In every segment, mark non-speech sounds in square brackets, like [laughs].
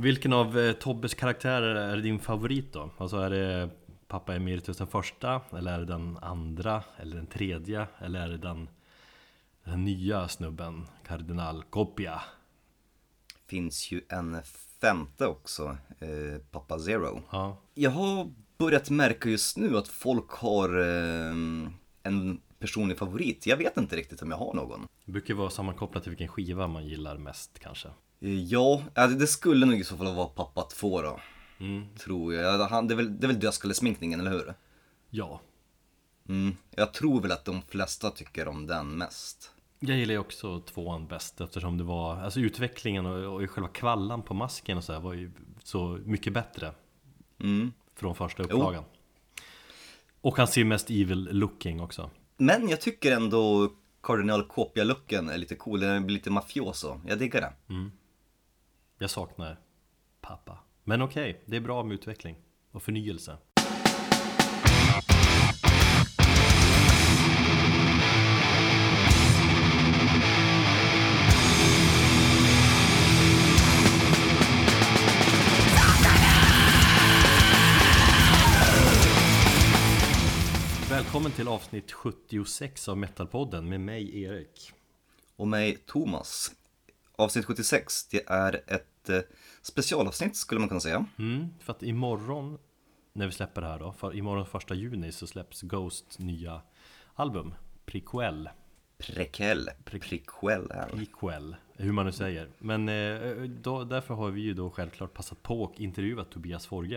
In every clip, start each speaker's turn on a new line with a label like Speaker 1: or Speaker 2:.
Speaker 1: Vilken av eh, Tobbes karaktärer är din favorit då? Alltså är det pappa Emeritus den första? Eller är det den andra? Eller den tredje? Eller är det den, den nya snubben? Kardinal Copia?
Speaker 2: Finns ju en femte också, eh, Pappa Zero.
Speaker 1: Ja,
Speaker 2: Jag har börjat märka just nu att folk har eh, en personlig favorit. Jag vet inte riktigt om jag har någon.
Speaker 1: det brukar vara sammankopplat till vilken skiva man gillar mest kanske.
Speaker 2: Eh, Ja, det skulle nog i så fall vara Pappa 2 då.
Speaker 1: Mm.
Speaker 2: Tror jag. Han, det, är väl, det är väl dödskallesminkningen, eller hur?
Speaker 1: Ja,
Speaker 2: Mm. Jag tror väl att de flesta tycker om den mest.
Speaker 1: jag gillar ju också tvåan bäst eftersom det var Alltså utvecklingen och, och själva kvallan på masken och så här var ju så mycket bättre
Speaker 2: Mm.
Speaker 1: Från första upplagan Och han ser mest evil looking också
Speaker 2: Men jag tycker ändå Cardinal Copia-looken är lite cool. Den blir lite mafioso. Jag diggar det.
Speaker 1: Jag saknar pappa. Men okej, det är bra med utveckling och förnyelse. Välkommen till avsnitt 76 av Metalpodden med mig Erik.
Speaker 2: Och mig Thomas. Avsnitt 76, det är ett specialavsnitt skulle man kunna säga.
Speaker 1: Mm, för att imorgon när vi släpper det här då, för imorgon första juni så släpps Ghost nya album Prequel,
Speaker 2: Prequel. Prequel.
Speaker 1: Prequel, hur man nu säger Men eh, då, därför har vi ju då självklart passat på och intervjuat Tobias Forge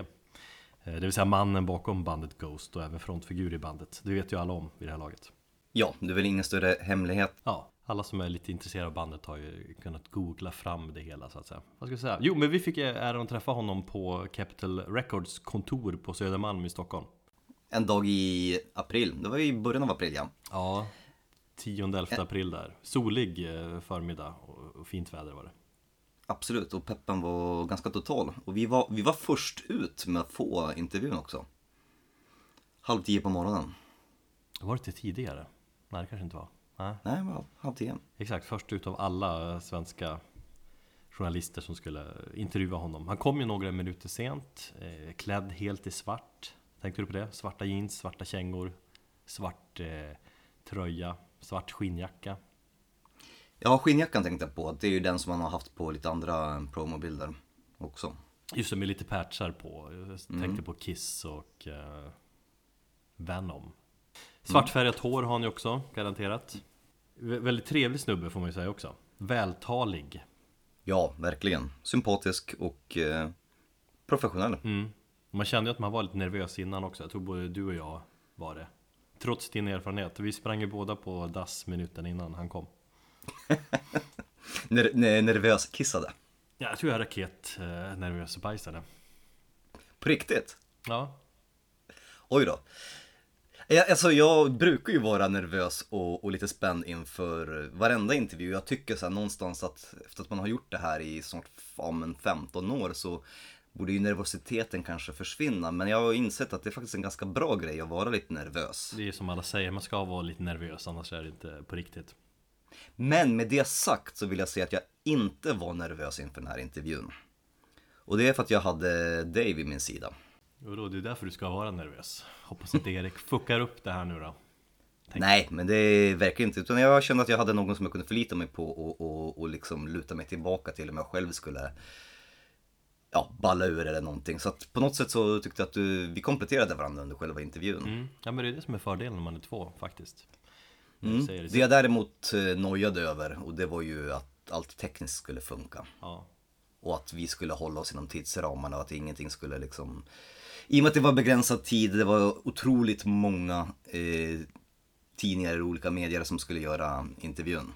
Speaker 1: eh, Det vill säga mannen bakom bandet Ghost och även frontfigur i bandet Det vet ju alla om vid det här laget
Speaker 2: Ja, det är väl ingen större hemlighet.
Speaker 1: Ja, alla som är lite intresserade av bandet har ju kunnat googla fram det hela så att säga Vad ska jag säga? Jo, men vi fick äran att träffa honom på Capital Records kontor på Södermalm i Stockholm
Speaker 2: En dag i april. Det var i början av april ja.
Speaker 1: Ja, 10-11 april där. Solig eh, förmiddag och och fint väder var det.
Speaker 2: Absolut, och peppen var ganska total. Och vi var, vi var först ut med att få intervjun också. Halv tio på morgonen.
Speaker 1: Var det inte tidigare? Nej, det kanske inte var. Nej,
Speaker 2: halv tio.
Speaker 1: exakt. Först ut av alla svenska journalister som skulle intervjua honom. Han kom ju några minuter sent, eh, klädd helt i svart. Tänkte du på det? Svarta jeans, svarta kängor, svart eh, tröja, svart skinnjacka.
Speaker 2: Ja, skinnjackan tänkte jag på. Det är ju den som man har haft på lite andra promobilder också.
Speaker 1: Just det, med lite patchar på. Jag tänkte på Kiss och eh, Venom. Svartfärgat hår har han ju också, garanterat. Vä- väldigt trevlig snubbe får man ju säga också. Vältalig.
Speaker 2: Ja, verkligen. Sympatisk och eh, professionell.
Speaker 1: Mm. Man kände ju att man var lite nervös innan också. Jag tror både du och jag var det. Trots din erfarenhet. Vi sprang ju båda på dass minuten innan han kom. [laughs]
Speaker 2: Ner- ner- nervös kissade.
Speaker 1: Ja, jag tror jag raket eh, nervös bajsade.
Speaker 2: På riktigt?
Speaker 1: Ja,
Speaker 2: Oj då. Jag, alltså jag brukar ju vara nervös och, och lite spänd inför varenda intervju. Jag tycker så någonstans att efter att man har gjort det här i snart ja, men 15 år så borde ju nervositeten kanske försvinna. Men jag har insett att det är faktiskt en ganska bra grej att vara lite nervös.
Speaker 1: det är som alla säger. Man ska vara lite nervös, annars är det inte på riktigt.
Speaker 2: Men med det sagt så vill jag säga att jag inte var nervös inför den här intervjun. Och det är för att jag hade Dave vid min sida.
Speaker 1: Och då, det är därför du ska vara nervös. Hoppas att Erik fuckar upp det här nu då.
Speaker 2: Nej, men det verkar inte. Utan jag kände att jag hade någon som jag kunde förlita mig på och, och, och liksom luta mig tillbaka till om jag själv skulle ja, balla ur eller någonting. Så att på något sätt så tyckte jag att du, vi kompletterade varandra under själva intervjun.
Speaker 1: Mm. Ja men det är det som är fördelen när man är två faktiskt.
Speaker 2: Mm.
Speaker 1: säger
Speaker 2: Det jag däremot eh, nojade över och det var ju att allt tekniskt skulle funka.
Speaker 1: Ja.
Speaker 2: Och att vi skulle hålla oss inom tidsramarna och att ingenting skulle liksom... I och med att det var begränsad tid, det var otroligt många eh, tidningar och olika medier som skulle göra intervjun.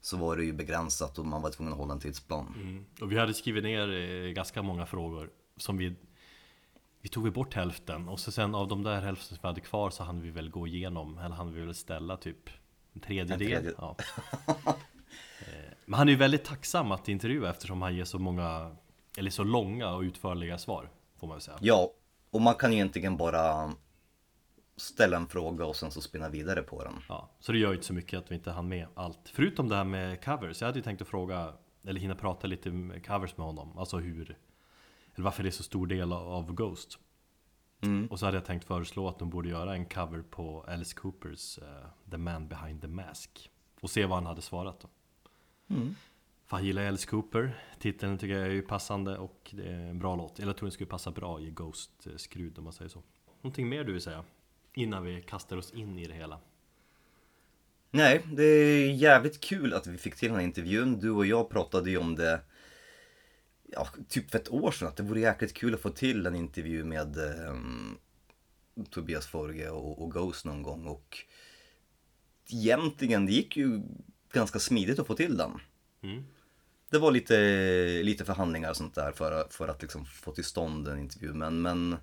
Speaker 2: Så var det ju begränsat och man var tvungen att hålla en tidsplan.
Speaker 1: Mm. Och vi hade skrivit ner eh, ganska många frågor som vi Vi tog bort hälften och så sen av de där hälften som vi hade kvar så hann vi väl gå igenom Eller hann vi väl ställa typ en tredjedel
Speaker 2: En tredje-
Speaker 1: Ja. Eh, Men han är ju väldigt tacksam att intervjua eftersom han ger så många Eller så långa och utförliga svar Får man väl säga
Speaker 2: Ja, och man kan egentligen bara ställa en fråga och sen så spinna vidare på den.
Speaker 1: Ja, så det gör ju inte så mycket att vi inte hann med allt Förutom det här med covers, jag hade ju tänkt att fråga eller hinna prata lite med covers med honom. Alltså hur, eller varför det är så stor del av- Ghost.
Speaker 2: Mm.
Speaker 1: Och så hade jag tänkt föreslå att de borde göra en cover på Alice Coopers eh, The Man Behind the Mask. Och se vad han hade svarat då.
Speaker 2: Mm.
Speaker 1: För han gillar Alice Cooper, titeln tycker jag är ju passande och det är en bra låt. Eller jag tror den skulle passa bra i Ghost-skrud om man säger så. Någonting mer du vill säga? Innan vi kastar oss in i det hela.
Speaker 2: Nej, det är jävligt kul att vi fick till den här intervjun. Du och jag pratade ju om det ja, typ för ett år sedan. Att det vore jäkligt kul att få till en intervju med ehm, Tobias Forge och, och Ghost någon gång. Och egentligen, det gick ju ganska smidigt att få till den.
Speaker 1: Mm.
Speaker 2: Det var lite, lite förhandlingar och sånt där för, för att liksom få till stånd en intervju. Men, men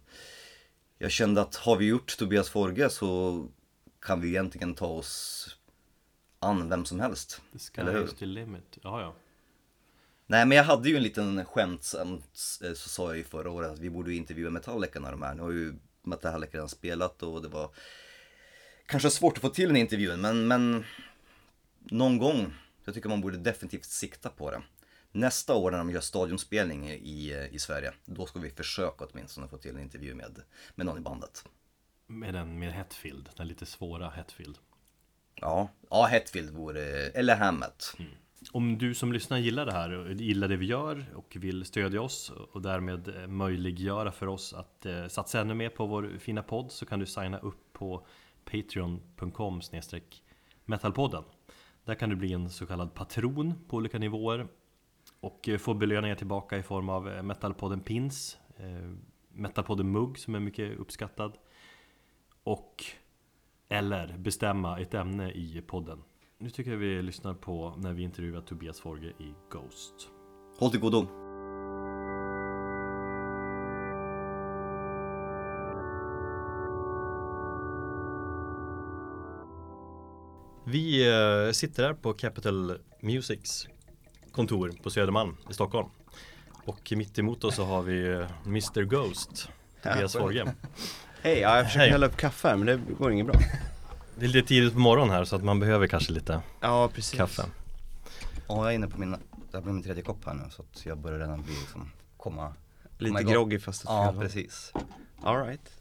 Speaker 2: jag kände att har vi gjort Tobias Forge så kan vi egentligen ta oss an vem som helst.
Speaker 1: The sky
Speaker 2: Eller hur?
Speaker 1: is the limit. Ja, ja.
Speaker 2: Nej men jag hade ju en liten skämtsamt, eh, så sa jag ju förra året att vi borde ju intervjua Metallica när de är. Nu har ju Metallica redan spelat och det var kanske svårt att få till den intervjun men, men någon gång, jag tycker man borde definitivt sikta på det. Nästa år när de gör stadionspelning i, i Sverige, då ska vi försöka åtminstone få till en intervju med, med någon i bandet.
Speaker 1: Med den med Hetfield, den lite svåra Hetfield.
Speaker 2: Ja, ja Hetfield vore, eller Hammett.
Speaker 1: Om du som lyssnar gillar det här och gillar det vi gör och vill stödja oss och därmed eh, möjliggöra för oss att eh, satsa ännu mer på vår fina podd så kan du signa upp på patreon.com metalpodden. Där kan du bli en så kallad patron på olika nivåer och eh, få belöningar tillbaka i form av eh, Metalpodden Pins, eh, Metalpodden Mugg som är mycket uppskattad och eller bestämma ett ämne i podden. Nu tycker jag vi lyssnar på när vi intervjuar Tobias Forge i Ghost.
Speaker 2: Håll till godo.
Speaker 1: Vi sitter här på Capital Musics kontor på Södermalm i Stockholm. Och mitt emot oss så har vi eh, Mr Ghost, Tobias Forge.
Speaker 3: Hej, ja, jag försöker
Speaker 1: Hej.
Speaker 3: hälla upp kaffe här men det går inget bra
Speaker 1: Det är lite tidigt på morgonen här så att man behöver kanske lite
Speaker 3: Ja precis
Speaker 1: kaffe.
Speaker 2: Ja, jag är inne på min, det blir min tredje kopp här nu så att jag börjar redan bli liksom, komma
Speaker 3: Lite
Speaker 2: God.
Speaker 3: groggy fast åt
Speaker 2: Ja,
Speaker 3: fel
Speaker 2: precis.
Speaker 3: Alright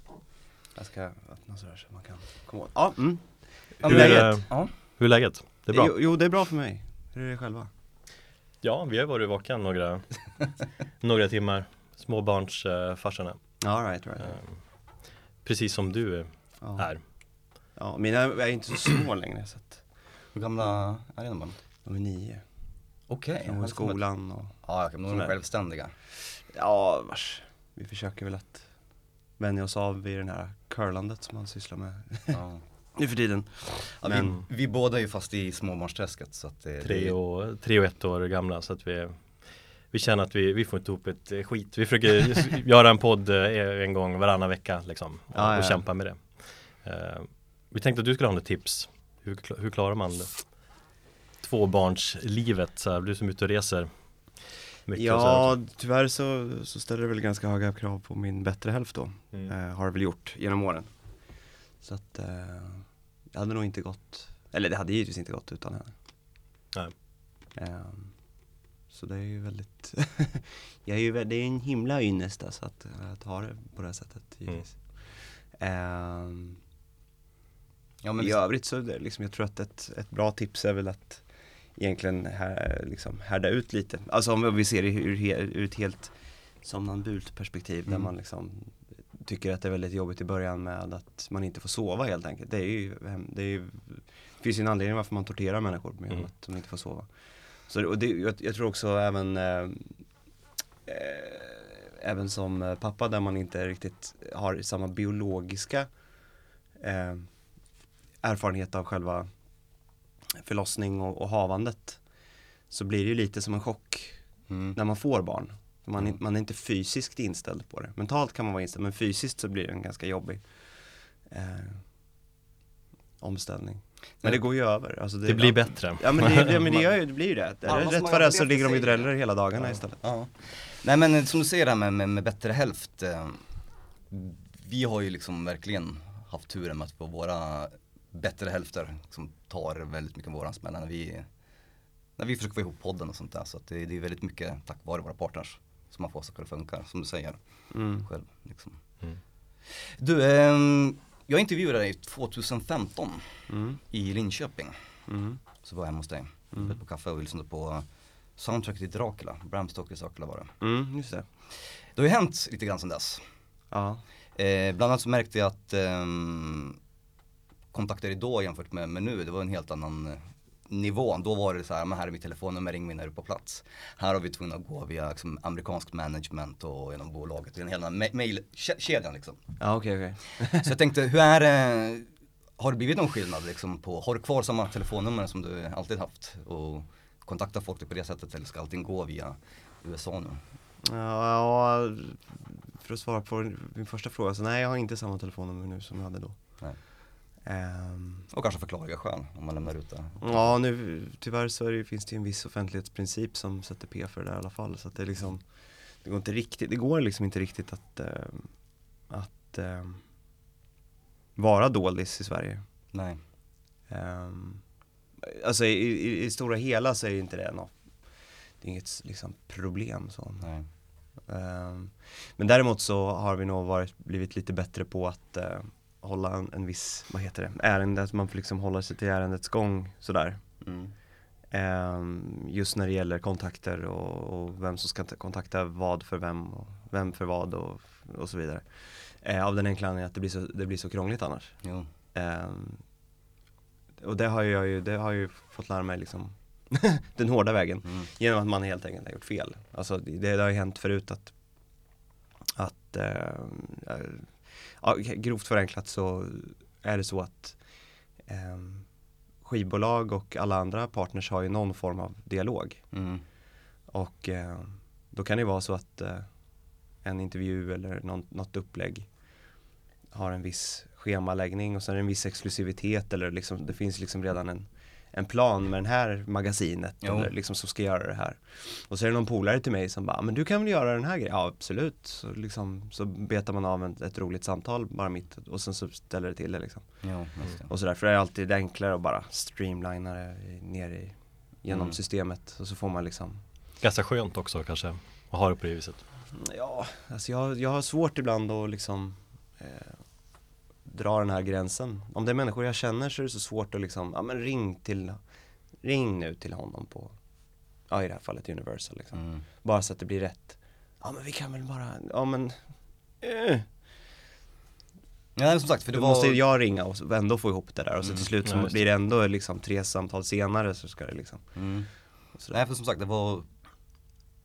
Speaker 3: Jag ska öppna sådär så man kan komma åt Ja, mm.
Speaker 1: Hur är
Speaker 2: läget?
Speaker 1: det?
Speaker 2: Ja.
Speaker 1: Hur är läget? Det är bra?
Speaker 3: Jo, jo, det är bra för mig Hur är det själva?
Speaker 1: Ja, vi har varit vaken några, några timmar. Småbarnsfarsorna.
Speaker 3: Alright, right, right.
Speaker 1: Eh, Precis som du eh,
Speaker 3: Ja.
Speaker 1: är.
Speaker 3: ja, mina är inte så små längre så att
Speaker 2: Hur gamla är de?
Speaker 3: de är nio
Speaker 2: Okej.
Speaker 3: De går i skolan och
Speaker 2: Ja, okej, men de är självständiga.
Speaker 3: Ja, vars Vi försöker väl att vänja oss av vid den här curlandet som man sysslar med
Speaker 2: Ja. [laughs]
Speaker 3: nu för tiden
Speaker 2: Ja,
Speaker 3: Men-
Speaker 2: vi, vi båda är ju fast i småbarnsträsket så att det,
Speaker 1: Tre
Speaker 2: det,
Speaker 1: och, tre och ett år gamla så att vi vi känner att vi, vi får inte ihop ett eh, skit. Vi försöker [laughs] göra en podd eh, en gång varannan vecka liksom. Och,
Speaker 3: Ja, ja,
Speaker 1: och kämpa med det. Eh, vi tänkte att du skulle ha något tips. Hur, hur klarar man det? Tvåbarnslivet så här, du som är ute och reser. Mycket så här
Speaker 3: Ja,
Speaker 1: också.
Speaker 3: tyvärr så, så ställer det väl ganska höga krav på min bättre hälft då
Speaker 1: Mm.
Speaker 3: eh, Har det väl gjort genom åren Så att eh, det hade nog inte gått Eller det hade givetvis inte gått utan henne
Speaker 1: Nej.
Speaker 3: eh, Så det är ju väldigt [laughs] Jag är ju, det är en himla ynnest alltså att, att ha det på det här sättet givetvis Ehm,
Speaker 2: ja, men
Speaker 3: I övrigt så är det liksom, jag tror att ett, ett bra tips är väl att egentligen här, liksom härda ut lite. Alltså om vi ser det ur, ur ett helt somnambult perspektiv där
Speaker 2: Mm.
Speaker 3: man liksom tycker att det är väldigt jobbigt i början med att man inte får sova helt enkelt. Det är ju, det är ju, det finns ju en anledning varför man torterar människor med
Speaker 1: Mm.
Speaker 3: att de inte får sova. Så och det, jag, jag tror också även eh, Även som pappa där man inte riktigt har samma biologiska eh, erfarenhet av själva förlossning och, och havandet så blir det ju lite som en chock
Speaker 2: mm.
Speaker 3: när man får barn. Man, är-
Speaker 2: Mm.
Speaker 3: man är inte fysiskt inställd på det. Mentalt kan man vara inställd men fysiskt så blir det en ganska jobbig eh, omställning. Men det går ju över. Alltså
Speaker 1: Det blir bättre.
Speaker 3: Ja men det, det, men det, [laughs] gör ju, det blir ju det.
Speaker 2: Ja,
Speaker 3: Rätt vad det så ligger de ju dräller hela dagarna
Speaker 2: Ja.
Speaker 3: istället.
Speaker 2: Ja. Nej men som du säger det här med, med, med bättre hälft. Eh, vi har ju liksom verkligen haft turen med att få våra bättre hälfter som tar väldigt mycket av våran smällar när vi när vi försöker få ihop podden och sånt där. Så att det, det är väldigt mycket tack vare våra partners som man får saker att funka, som du säger
Speaker 3: Mm.
Speaker 2: själv. Liksom.
Speaker 1: Mm.
Speaker 2: Du, ehm, jag intervjuade dig 2015
Speaker 3: Mm.
Speaker 2: i Linköping.
Speaker 3: Mm.
Speaker 2: Så var jag hemma hos dig,
Speaker 3: Mm.
Speaker 2: på kaffe och lyssnade på soundtracket till Dracula, Bram Stokers Dracula var det.
Speaker 3: Mm, just det.
Speaker 2: Det har ju hänt lite grann sedan dess.
Speaker 3: Ja.
Speaker 2: Eh, bland annat så märkte jag att ehm, kontakter då jämfört med, med nu, det var en helt annan eh, nivå. Då var det så här, men här är mitt telefonnummer, ring mig när du är på plats. Här har vi tvungna att gå via liksom, amerikanskt management och genom bolaget, en hel ma- mailkedjan liksom.
Speaker 3: Ja, okej, okej. [laughs]
Speaker 2: Så jag tänkte, hur är det, har det blivit någon skillnad liksom på, har du kvar samma telefonnummer som du alltid haft? Och kontaktar folk på det sättet eller ska allting gå via USA nu?
Speaker 3: Ja, ja, för att svara på min första fråga, så nej jag har inte samma telefonnummer nu som jag hade då.
Speaker 2: Nej.
Speaker 3: Ehm,
Speaker 2: Och kanske förklarliga skäl om man lämnar ut det.
Speaker 3: ja, nu tyvärr så det, finns det en viss offentlighetsprincip som sätter P för det där i alla fall. Så att det liksom, det går inte riktigt, det går liksom inte riktigt att, ehm, att ehm, vara doldis i Sverige.
Speaker 2: Nej.
Speaker 3: Um, alltså i, i, i stora hela så är ju inte det något, det är inget liksom problem så.
Speaker 2: Nej.
Speaker 3: Ehm, men däremot så har vi nog varit, blivit lite bättre på att eh, hålla en, en viss, vad heter det, ärende, att man får liksom hålla sig till ärendets gång sådär.
Speaker 2: Mm.
Speaker 3: Ehm, just när det gäller kontakter och, och vem som ska ta- kontakta vad för vem och vem för vad och, och så vidare. Eh, av den enkla anledningen att det blir så, det blir så krångligt annars.
Speaker 2: Jo.
Speaker 3: Ehm, och det har jag ju, det har jag ju fått lära mig liksom [laughs] den hårda vägen.
Speaker 2: Mm.
Speaker 3: Genom att man helt enkelt har gjort fel. Alltså det, det har ju hänt förut att, att eh, ja, grovt förenklat så är det så att eh, skivbolag och alla andra partners har ju någon form av dialog.
Speaker 2: Mm.
Speaker 3: Och eh, då kan det vara så att eh, en intervju eller någon, något upplägg har en viss schemaläggning och sen en viss exklusivitet eller liksom, det finns liksom redan en, en plan med det här magasinet
Speaker 2: Jo.
Speaker 3: eller liksom som ska göra det här. Och så är det någon polare till mig som bara, men du kan väl göra den här grejen? Ja absolut. Så, liksom, så betar man av en, ett roligt samtal bara mitt och sen så ställer det till det liksom.
Speaker 2: Jo, det.
Speaker 3: Och så därför är det alltid enklare att bara streamlina det ner i, genom
Speaker 2: Mm.
Speaker 3: systemet och så får man liksom
Speaker 1: Ganska skönt också kanske att ha det på det viset.
Speaker 3: Ja, alltså jag, jag har svårt ibland att liksom eh, dra den här gränsen. Om det är människor jag känner så är det så svårt att liksom, ja men ring till, ring nu till honom på, ja i det här fallet Universal liksom.
Speaker 2: Mm.
Speaker 3: Bara så att det blir rätt. Ja men vi kan väl bara, ja men eh,
Speaker 2: Ja, som sagt, för det
Speaker 3: Då
Speaker 2: var...
Speaker 3: måste jag ringa och ändå få ihop det där och så
Speaker 2: Mm,
Speaker 3: till slut så
Speaker 1: ja,
Speaker 3: blir det ändå liksom tre samtal senare så ska det liksom
Speaker 2: Mm. Nej, för som sagt, det var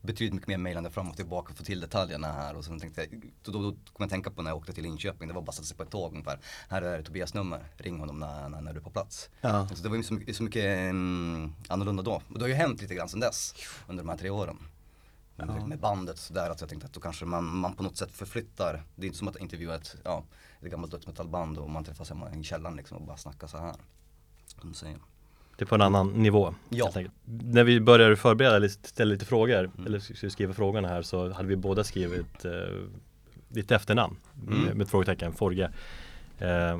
Speaker 2: betydligt mycket mer mejlande fram och tillbaka, få till detaljerna här och sen tänkte jag, då, då, då kom jag tänka på när jag åkte till Linköping, det var bara att sätta sig på ett tåg ungefär. Här är Tobias nummer, ring honom när, när, när du är på plats.
Speaker 3: Ja.
Speaker 2: Så det var så mycket, så mycket mm, annorlunda då. Och det har ju hänt lite grann sedan dess, under de här tre åren. Med,
Speaker 3: Ja.
Speaker 2: med bandet sådär, att jag tänkte att då kanske man, man på något sätt förflyttar, det är inte som att intervjua ett, ja, ett gammalt dödsmetallband och man träffas hemma i källaren liksom och bara snackar så här. Som du säger.
Speaker 1: Det är på en annan nivå.
Speaker 2: Ja.
Speaker 1: När vi började förbereda eller ställa lite frågor,
Speaker 2: Mm.
Speaker 1: eller skulle skriva frågorna här så hade vi båda skrivit eh, ditt efternamn
Speaker 2: Mm.
Speaker 1: med, med ett frågetecken, Forge. Eh,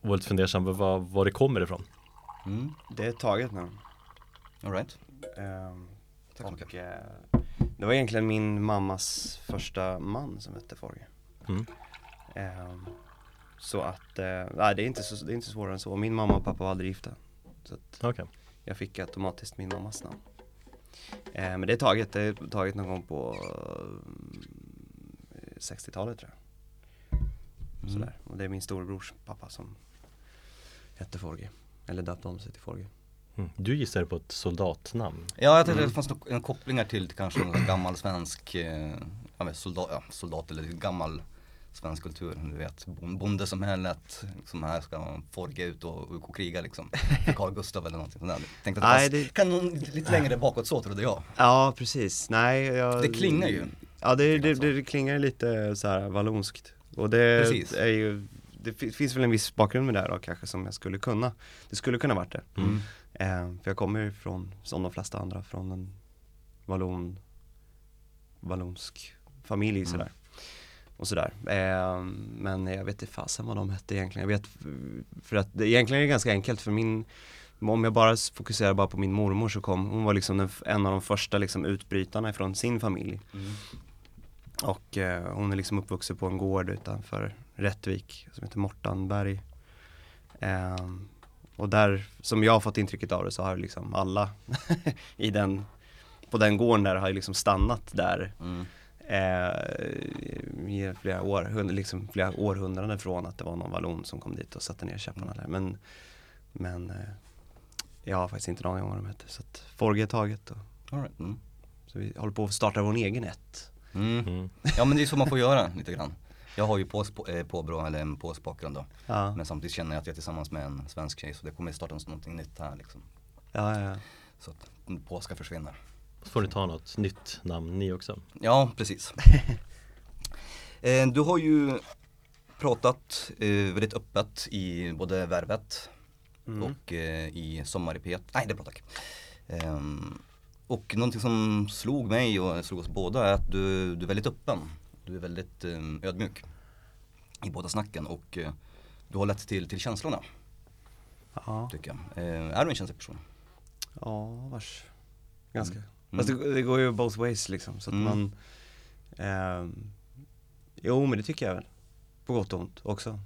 Speaker 1: och var lite fundersam vad, vad, var det kommer ifrån.
Speaker 2: Mm.
Speaker 3: Det är taget nu.
Speaker 2: Alright,
Speaker 3: Ehm,
Speaker 2: tack så mycket.
Speaker 3: eh, det var egentligen min mammas första man som hette Forge.
Speaker 1: Mm.
Speaker 3: Ehm, så att, eh, nej det är, inte så, det är inte svårare än så. Min mamma och pappa var aldrig gifta. Så att
Speaker 1: Okej.
Speaker 3: jag fick automatiskt min mammas namn. Eh, men det är taget, det är taget någon gång på eh, 60-talet tror jag.
Speaker 2: Mm.
Speaker 3: Sådär. Och det är min storebrors pappa som hette Forge. Eller döpte om sig till Forge.
Speaker 1: Mm. Du gissade på ett soldatnamn.
Speaker 2: Ja, jag tänkte att det fanns några kopplingar till kanske någon gammal svensk eh, vet, soldat, ja, soldat eller gammal svensk kultur. Du vet, bon- bondesamhället som här ska forga ut och, och, och kriga liksom. [laughs] Carl Gustav eller någonting sånt där. Tänkte att
Speaker 3: Nej,
Speaker 2: det kan någon lite längre bakåt så trodde jag.
Speaker 3: Ja, precis. Nej, jag,
Speaker 2: Det klingar ju.
Speaker 3: Ja, det, det, det, det klingar llite så här vallonskt. Och det
Speaker 2: Precis.
Speaker 3: är ju, det fi- finns väl en viss bakgrund med det här då kanske som jag skulle kunna. Det skulle kunna varit det.
Speaker 1: Mm.
Speaker 3: Eh, för jag kommer ju från, som de flesta andra, från en vallon, vallonsk familj
Speaker 2: Mm.
Speaker 3: sådär. Och sådär. Eh, men jag vet inte fasen vad de hette egentligen. Jag vet, för att det, egentligen är det ganska enkelt för min om jag bara fokuserar bara på min mormor så kom, hon var liksom den, en av de första liksom utbrytarna från sin familj.
Speaker 2: Mm.
Speaker 3: Och eh, hon är liksom uppvuxen på en gård utanför Rättvik som heter Mortanberg. Ehm, och där, som jag har fått intrycket av det så har liksom alla [laughs] i den, på den gården där har liksom stannat där
Speaker 2: Mm.
Speaker 3: Eh, i flera, år, liksom flera århundraden från att det var någon vallon som kom dit och satte ner käpparna där. Men, men eh, jag har faktiskt inte en aning om vad de heter. Så att Forge är taget och,
Speaker 2: All right. mm.
Speaker 3: så vi håller på att starta vår egen ett.
Speaker 2: Mm.
Speaker 1: Mm.
Speaker 2: Ja men det är så man får göra [laughs] lite grann. Jag har ju på, eh, påbrå, eller en polsk bakgrund då.
Speaker 3: Ja,
Speaker 2: Men samtidigt känner jag att jag är tillsammans med en svensk tjej så det kommer starta någonting nytt här liksom.
Speaker 3: ja, ja.
Speaker 2: Så att den polska försvinner.
Speaker 1: Så får ni ta något nytt namn ni också.
Speaker 2: Ja, precis. [laughs] eh, du har ju pratat eh, väldigt öppet i både Värvet
Speaker 3: Mm.
Speaker 2: och eh, i Sommar i P1. Nej, det är bra tack. Och någonting som slog mig och slog oss båda är att du, du är väldigt öppen. Du är väldigt ödmjuk i båda snacken och du har lätt till, till känslorna
Speaker 3: ja.
Speaker 2: tycker jag. Är du en känslig person?
Speaker 3: Ja, vars. Ganska.
Speaker 2: Mm.
Speaker 3: Fast det, det går ju both ways liksom. Så att
Speaker 2: Mm.
Speaker 3: man ehm, Jo men det tycker jag väl. På gott och ont också.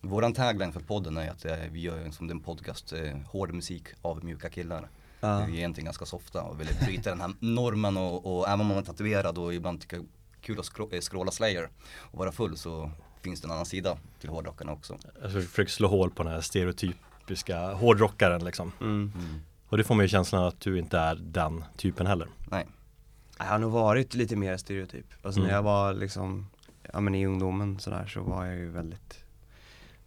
Speaker 2: Våran tagline för podden är att eh, vi gör en- som en podcast, eh, hård musik av mjuka killar.
Speaker 3: Ja.
Speaker 2: Vi är egentligen ganska softa och vill bryta den här normen och, och även om man är tatuerad och ibland tycker kul att scro- eh, scrolla Slayer och vara full så finns det en annan sida till hårdrockarna också.
Speaker 1: Jag försöker slå hål på den här stereotypiska hårdrockaren liksom.
Speaker 3: Mm.
Speaker 1: Och det får man ju känslan att du inte är den typen heller.
Speaker 2: Nej.
Speaker 3: Jag har nog varit lite mer stereotyp. Alltså
Speaker 1: Mm.
Speaker 3: när jag var liksom, ja men i ungdomen sådär så var jag ju väldigt,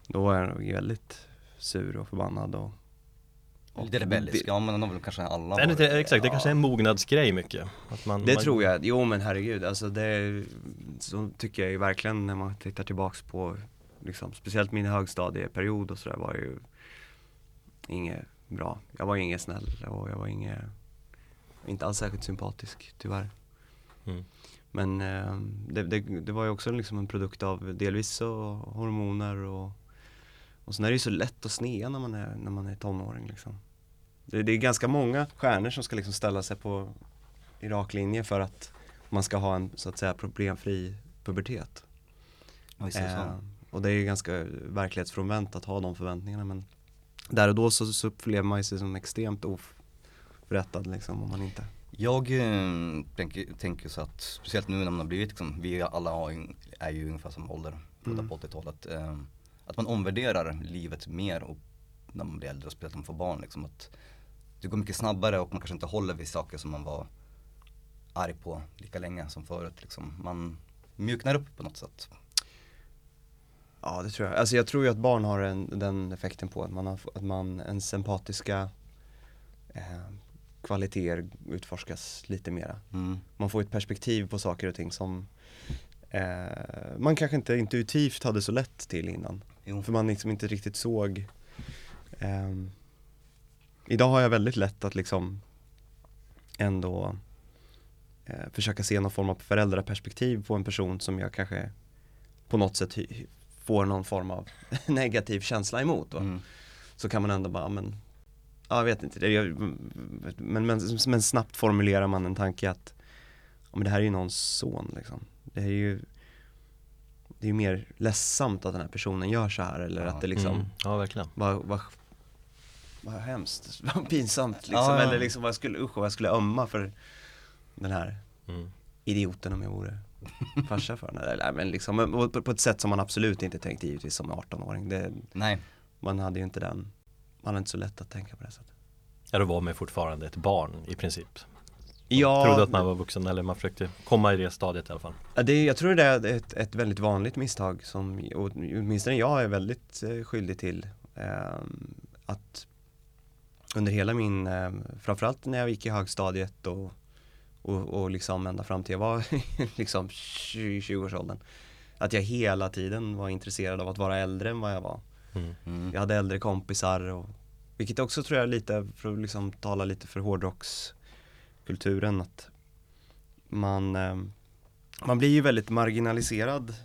Speaker 3: då var jag nog väldigt sur och förbannad och, och
Speaker 2: Lite rebellisk, ja men de har väl kanske alla
Speaker 1: Det
Speaker 2: varit.
Speaker 1: exakt, det kanske är en mognadsgrej mycket. Att man,
Speaker 3: Det
Speaker 1: man,
Speaker 3: tror jag, jo men herregud, alltså det, så tycker jag ju verkligen när man tittar tillbaks på, liksom, speciellt min högstadieperiod och sådär var ju inget bra. Jag var inget snäll och jag var inget, inte alls särskilt sympatisk tyvärr.
Speaker 1: Mm.
Speaker 3: Men eh, det, det, det var ju också liksom en produkt av delvis så hormoner och, och sen är det ju så lätt att snea när man är, när man är tonåring liksom. Det, det är ganska många stjärnor som ska liksom ställa sig på i rak linje för att man ska ha en så att säga problemfri pubertet. Eh, och det är ju ganska verklighetsfrånvänt att ha de förväntningarna men där och då så, så upplever man sig som extremt oförrättad liksom om man inte
Speaker 2: Jag eh, tänker, tänker så att, speciellt nu när man har blivit liksom, vi alla har, är ju ungefär samma ålder,
Speaker 3: Mm.
Speaker 2: på 80-talet. Eh, att man omvärderar livet mer och när man blir äldre och speciellt när man får barn liksom. Att det går mycket snabbare och man kanske inte håller vid saker som man var arg på lika länge som förut liksom. Man mjuknar upp på något sätt.
Speaker 3: Ja det tror jag. Alltså jag tror ju att barn har en, den effekten på att man har, att man, ens empatiska eh, kvaliteter utforskas lite mera.
Speaker 2: Mm.
Speaker 3: Man får ett perspektiv på saker och ting som eh, man kanske inte intuitivt hade så lätt till innan.
Speaker 2: Jo.
Speaker 3: För man liksom inte riktigt såg ehm, Idag har jag väldigt lätt att liksom ändå eh, försöka se någon form av föräldraperspektiv på en person som jag kanske på något sätt får någon form av [laughs] negativ känsla emot. Va?
Speaker 2: Mm.
Speaker 3: Så kan man ändå bara, men ja, jag vet inte, det men, men, men snabbt formulerar man en tanke att ja, men det här är ju någons son liksom. Det är ju det är ju mer ledsamt att den här personen gör så här eller
Speaker 2: Ja.
Speaker 3: att det liksom
Speaker 1: Mm, ja, verkligen.
Speaker 3: vad, vad, vad hemskt, [laughs] vad pinsamt liksom.
Speaker 2: Ja, ja.
Speaker 3: Eller liksom vad jag skulle, usch vad jag skulle ömma för den här
Speaker 1: Mm.
Speaker 3: idioten om jag vore farsa för henne. Eller, men liksom, på, på ett sätt som man absolut inte tänkt givetvis som 18-åring. Det,
Speaker 2: Nej,
Speaker 3: man hade ju inte den, man hade inte så lätt att tänka på det sättet.
Speaker 1: Ja, då var man ju fortfarande ett barn i princip.
Speaker 3: Ja,
Speaker 1: Trodde att man var vuxen eller man försökte komma i det stadiet i alla fall.
Speaker 3: Ja, det, jag tror det är ett, ett väldigt vanligt misstag som åtminstone jag är väldigt eh, skyldig till. ehm, att under hela min, eh, framförallt när jag gick i högstadiet och, och, och liksom ända fram till jag var [laughs] liksom 20 20-årsåldern. Att jag hela tiden var intresserad av att vara äldre än vad jag var.
Speaker 1: Mm.
Speaker 2: mm.
Speaker 3: Jag hade äldre kompisar och vilket också tror jag lite, för att liksom tala lite för hårdrockskulturen att man, eh, man blir ju väldigt marginaliserad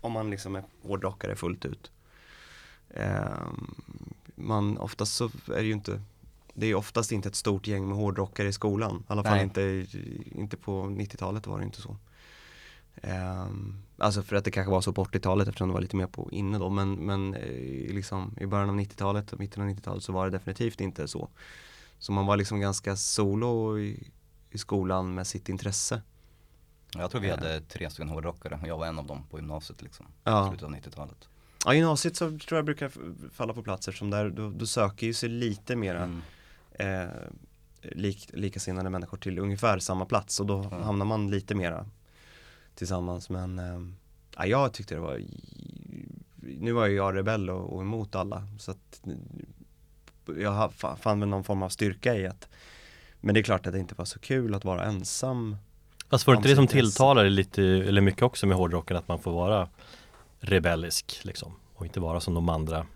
Speaker 3: om man liksom är hårdrockare fullt ut. Eh, man oftast så är det ju inte det är oftast inte ett stort gäng med hårdrockare i skolan. I alla fall
Speaker 2: Nej.
Speaker 3: inte, inte på 90-talet var det inte så. Ehm, alltså för att det kanske var så på 80-talet eftersom det var lite mer på inne då. Men, men eh, liksom i början av 90-talet och mitten av 90-talet så var det definitivt inte så. Så man var liksom ganska solo i, i skolan med sitt intresse.
Speaker 2: Jag tror vi hade tre stycken hårdrockare och jag var en av dem på gymnasiet liksom.
Speaker 3: Ja.
Speaker 2: Slutet av 90-talet.
Speaker 3: Ja, gymnasiet så tror jag brukar falla på platser som där, då, då söker ju sig lite mera
Speaker 2: Mm.
Speaker 3: Eh, lik, likasinnade människor till ungefär samma plats. Och då
Speaker 2: Ja.
Speaker 3: hamnar man lite mera tillsammans. Men eh, ja, jag tyckte det var nu var ju jag rebell och, och emot alla. Så att jag ha- fa- fann väl någon form av styrka i att men det är klart att det inte var så kul att vara ensam
Speaker 1: Fast var det inte det som dig lite, eller mycket också med hårdrocken, att man får vara rebellisk liksom och inte vara som de andra?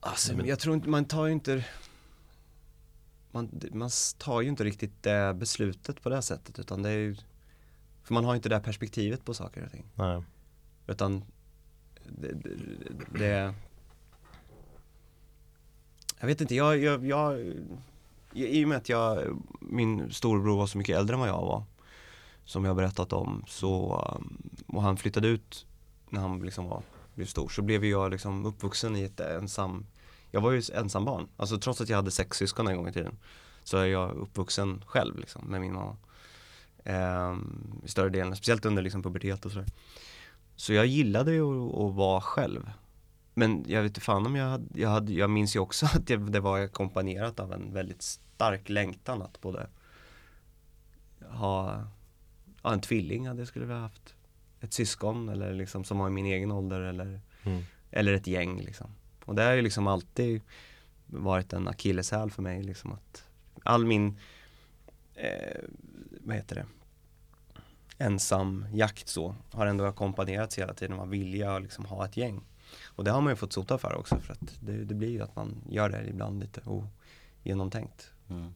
Speaker 3: Alltså,
Speaker 1: Men-
Speaker 3: jag tror inte, man tar ju inte man, man tar ju inte riktigt det beslutet på det sättet utan det är ju För man har ju inte det perspektivet på saker och ting
Speaker 1: Nej.
Speaker 3: Utan det, det, det Jag vet inte, jag, jag, jag I och med att jag, min storebror var så mycket äldre än vad jag var Som jag berättat om så um, Och han flyttade ut när han liksom var, blev stor så blev jag liksom uppvuxen i ett ensam Jag var ju ensam barn, alltså trots att jag hade sex syskon en gång i tiden Så är jag uppvuxen själv liksom med min mamma. Ehm, I större delen, speciellt under liksom pubertet och sådär. Så jag gillade ju att, vara själv. Men jag vet inte fan om jag hade, jag, hade, jag minns ju också [laughs] att det, det var ackompanjerat av en väldigt stark längtan att både ha, ha en tvilling hade jag skulle vilja haft. Ett syskon eller liksom som var i min egen ålder eller,
Speaker 1: Mm.
Speaker 3: eller ett gäng liksom Och det har ju liksom alltid varit en akilleshäl för mig liksom att all min eh, vad heter det ensam jakt så har ändå ackompanjerats hela tiden av vilja att liksom ha ett gäng. Och det har man ju fått sota för också för att det, det blir ju att man gör det ibland lite ogenomtänkt.
Speaker 2: Mm.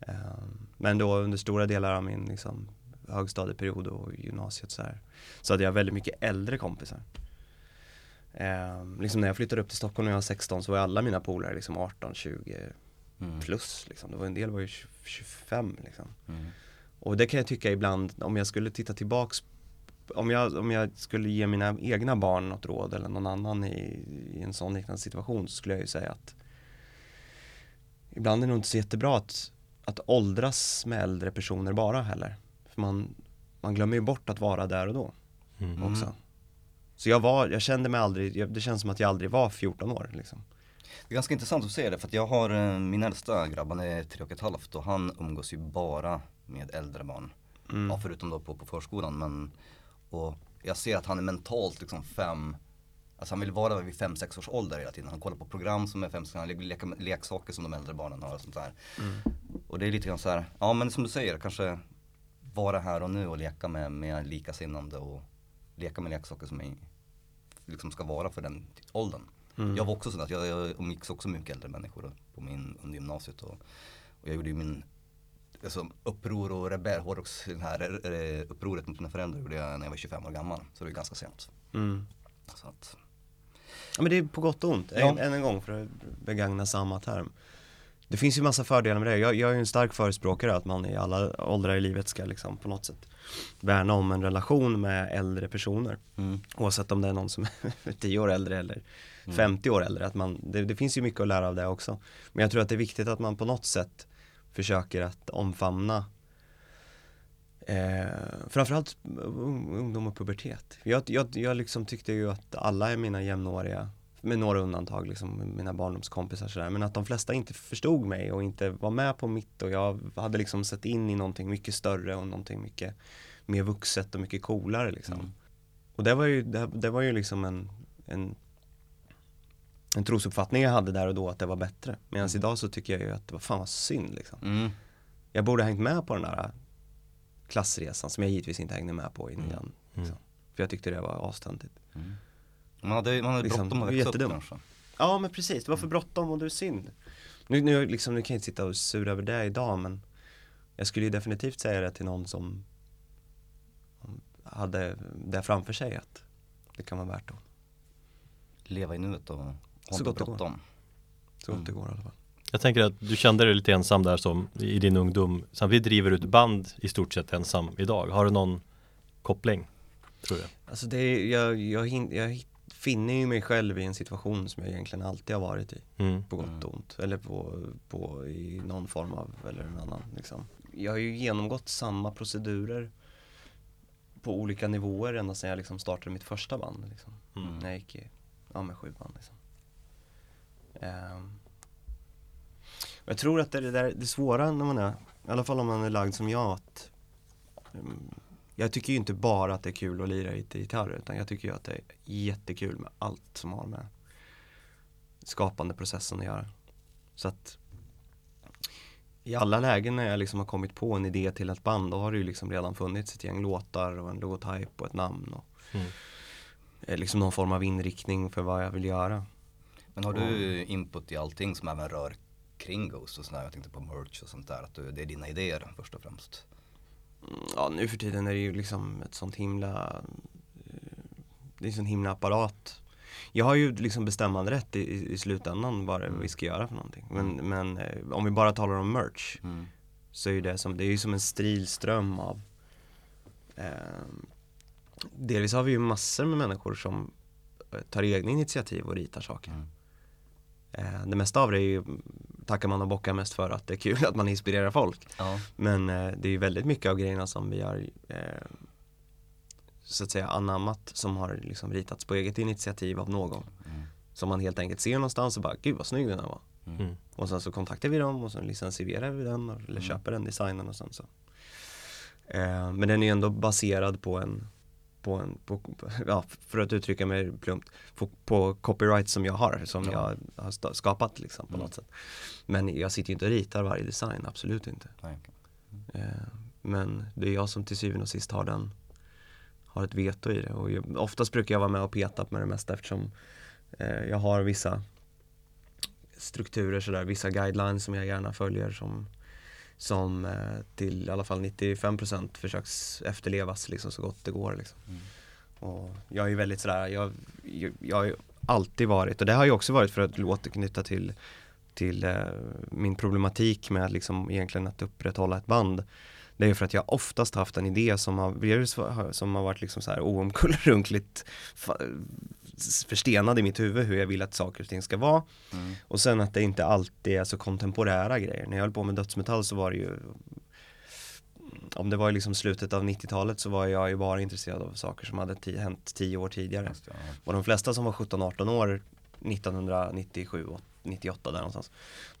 Speaker 3: Ehm, Men då under stora delar av min liksom, högstadieperiod och gymnasiet så här så hade jag väldigt mycket äldre kompisar. Ehm, liksom när jag flyttade upp till Stockholm när jag var 16 så var alla mina polare liksom 18, 20
Speaker 2: Mm.
Speaker 3: plus liksom. Det var en del var ju 20, 25 liksom.
Speaker 2: Mm.
Speaker 3: Och det kan jag tycka ibland, om jag skulle titta tillbaks om jag, om jag skulle ge mina egna barn något råd eller någon annan i, i en sån liknande situation så skulle jag ju säga att Ibland är det nog inte så jättebra att, att åldras med äldre personer bara heller. För man, man glömmer ju bort att vara där och då
Speaker 1: Mm.
Speaker 3: också. Så jag var, jag kände mig aldrig, jag, det känns som att jag aldrig var 14 år liksom.
Speaker 2: Det är ganska intressant att se det för att jag har eh, min äldsta grabb, han är tre och ett halvt och han umgås ju bara med äldre barn.
Speaker 3: Mm.
Speaker 2: Ja, förutom då på, på förskolan men och jag ser att han är mentalt liksom fem Alltså han vill vara vid fem sex års ålder hela tiden. Han kollar på program som är fem han vill leka leksaker som de äldre barnen har och sånt där.
Speaker 3: Mm.
Speaker 2: Och det är lite grann så här, ja men som du säger, kanske vara här och nu och leka med, med likasinnande och leka med leksaker som är, liksom ska vara för den åldern.
Speaker 3: Mm.
Speaker 2: Jag var också sådär, jag, jag umgicks också mycket äldre människor på min, under gymnasiet och, och jag gjorde ju min alltså, uppror och rebell, hårdrocks, det här eh, upproret mot mina föräldrar gjorde jag när jag var 25 år gammal. Så det är ganska sent.
Speaker 3: Mm.
Speaker 2: Så att,
Speaker 3: Ja men det är på gott och ont,
Speaker 2: Ja.
Speaker 3: än, än en gång för att begagna samma term Det finns ju massa fördelar med det, jag, jag är ju en stark förespråkare att man i alla åldrar i livet ska liksom på något sätt Värna om en relation med äldre personer.
Speaker 2: Mm,
Speaker 3: Oavsett om det är någon som är [laughs] 10 år äldre eller 50 år äldre, att man, det, det finns ju mycket att lära av det också. Men jag tror att det är viktigt att man på något sätt försöker att omfamna Eh, framförallt ung- ungdom och pubertet. Jag, jag, jag liksom tyckte ju att alla är mina jämnåriga, med några undantag, liksom mina barndomskompisar sådär, men att de flesta inte förstod mig och inte var med på mitt och jag hade liksom sett in i någonting mycket större och någonting mycket mer vuxet och mycket coolare liksom.
Speaker 2: Mm.
Speaker 3: Och det var ju, det, det var ju liksom en, en en trosuppfattning jag hade där och då att det var bättre. Medan idag så tycker jag ju att det var fan vad synd liksom.
Speaker 2: mm,
Speaker 3: Jag borde ha hängt med på den där klassresan som jag givetvis inte hängde med på i
Speaker 2: Mm.
Speaker 3: nian. Liksom. För jag tyckte det var astöntigt.
Speaker 2: Mm. Man hade, man hade
Speaker 3: Liksom,
Speaker 2: bråttom att växa upp kanske.
Speaker 3: Ja men precis, det var för bråttom och det är synd. Nu, nu, liksom, nu kan jag inte sitta och sura över det idag men jag skulle ju definitivt säga det till någon som hade det framför sig att det kan vara värt att
Speaker 2: Leva i nuet och ha
Speaker 3: Så gott
Speaker 2: bråttom.
Speaker 3: Så gott det går i alla fall.
Speaker 1: Jag tänker att du kände dig lite ensam där som i din ungdom Samtidigt driver du ett band i stort sett ensam idag Har du någon koppling? Tror du?
Speaker 3: Alltså det är, jag, jag, jag finner ju mig själv i en situation som jag egentligen alltid har varit i
Speaker 1: Mm.
Speaker 3: På gott och ont, eller på, på i någon form av, eller en annan liksom Jag har ju genomgått samma procedurer På olika nivåer ända sedan jag liksom startade mitt första band liksom
Speaker 1: Mm.
Speaker 3: När jag gick i, ja med sju band liksom. Och Jag tror att det är det där, det svåra när man är, i alla fall om man är lagd som jag att mm, Jag tycker ju inte bara att det är kul att lira lite gitarr utan jag tycker ju att det är jättekul med allt som har med skapande processen att göra. Så att i alla lägen när jag liksom har kommit på en idé till ett band då har det ju liksom redan funnits ett gäng låtar och en logotyp och ett namn och
Speaker 1: Mm.
Speaker 3: eh, liksom någon form av inriktning för vad jag vill göra.
Speaker 2: Men har du input i allting som även rör kring Ghost och sådär? Jag tänkte på merch och sånt där, att du, det är dina idéer först och främst.
Speaker 3: Mm, Ja nu för tiden är det ju liksom ett sånt himla eh, Det är en sån himla apparat. Jag har ju liksom bestämmande rätt i, i- slutändan vad det vi ska göra för någonting. Men, men eh, om vi bara talar om merch
Speaker 2: Mm.
Speaker 3: så är ju det som, det är ju som en strilström av eh, Delvis har vi ju massor med människor som eh, tar egna initiativ och ritar saker.
Speaker 2: Mm.
Speaker 3: Eh, Det mesta av det är ju, tackar man och bockar mest för att det är kul [laughs] att man inspirerar folk
Speaker 2: Ja.
Speaker 3: Men eh, det är ju väldigt mycket av grejerna som vi har eh, så att säga anammat som har liksom ritats på eget initiativ av någon
Speaker 2: Mm.
Speaker 3: Som man helt enkelt ser någonstans och bara, gud vad snygg den här var
Speaker 1: Mm.
Speaker 3: Och sen så kontaktar vi dem och så licensierar vi den och, eller
Speaker 2: Mm.
Speaker 3: köper den designen och sen så eh, Men den är ju ändå baserad på en på en, på, ja, för att uttrycka mig plumpt, på, på copyright som jag har, som
Speaker 2: Ja.
Speaker 3: jag har skapat liksom på
Speaker 2: Mm.
Speaker 3: något sätt Men jag sitter ju inte och ritar varje design, absolut inte
Speaker 2: Nej.
Speaker 3: Eh, Men det är jag som till syvende och sist har den Har ett veto i det och jag, oftast brukar jag vara med och peta med det mesta eftersom eh, Jag har vissa Strukturer sådär, vissa guidelines som jag gärna följer som Som eh, till i alla fall 95% försöks efterlevas liksom så gott det går liksom
Speaker 2: Mm.
Speaker 3: Och jag är väldigt sådär, jag, jag, jag har ju alltid varit och det har ju också varit för att återknyta till till eh, min problematik med liksom egentligen att upprätthålla ett band Det är för att jag oftast haft en idé som har, som har varit liksom så här oomkullrunkligt förstenad i mitt huvud hur jag vill att saker och ting ska vara
Speaker 2: Mm.
Speaker 3: och sen att det inte alltid är så kontemporära grejer. När jag höll på med dödsmetall så var det ju Om det var i liksom slutet av 90-talet så var jag ju bara intresserad av saker som hade hänt tio år tidigare.
Speaker 2: Just ja.
Speaker 3: Och de flesta som var 17-18 år 1997 och 98 där någonstans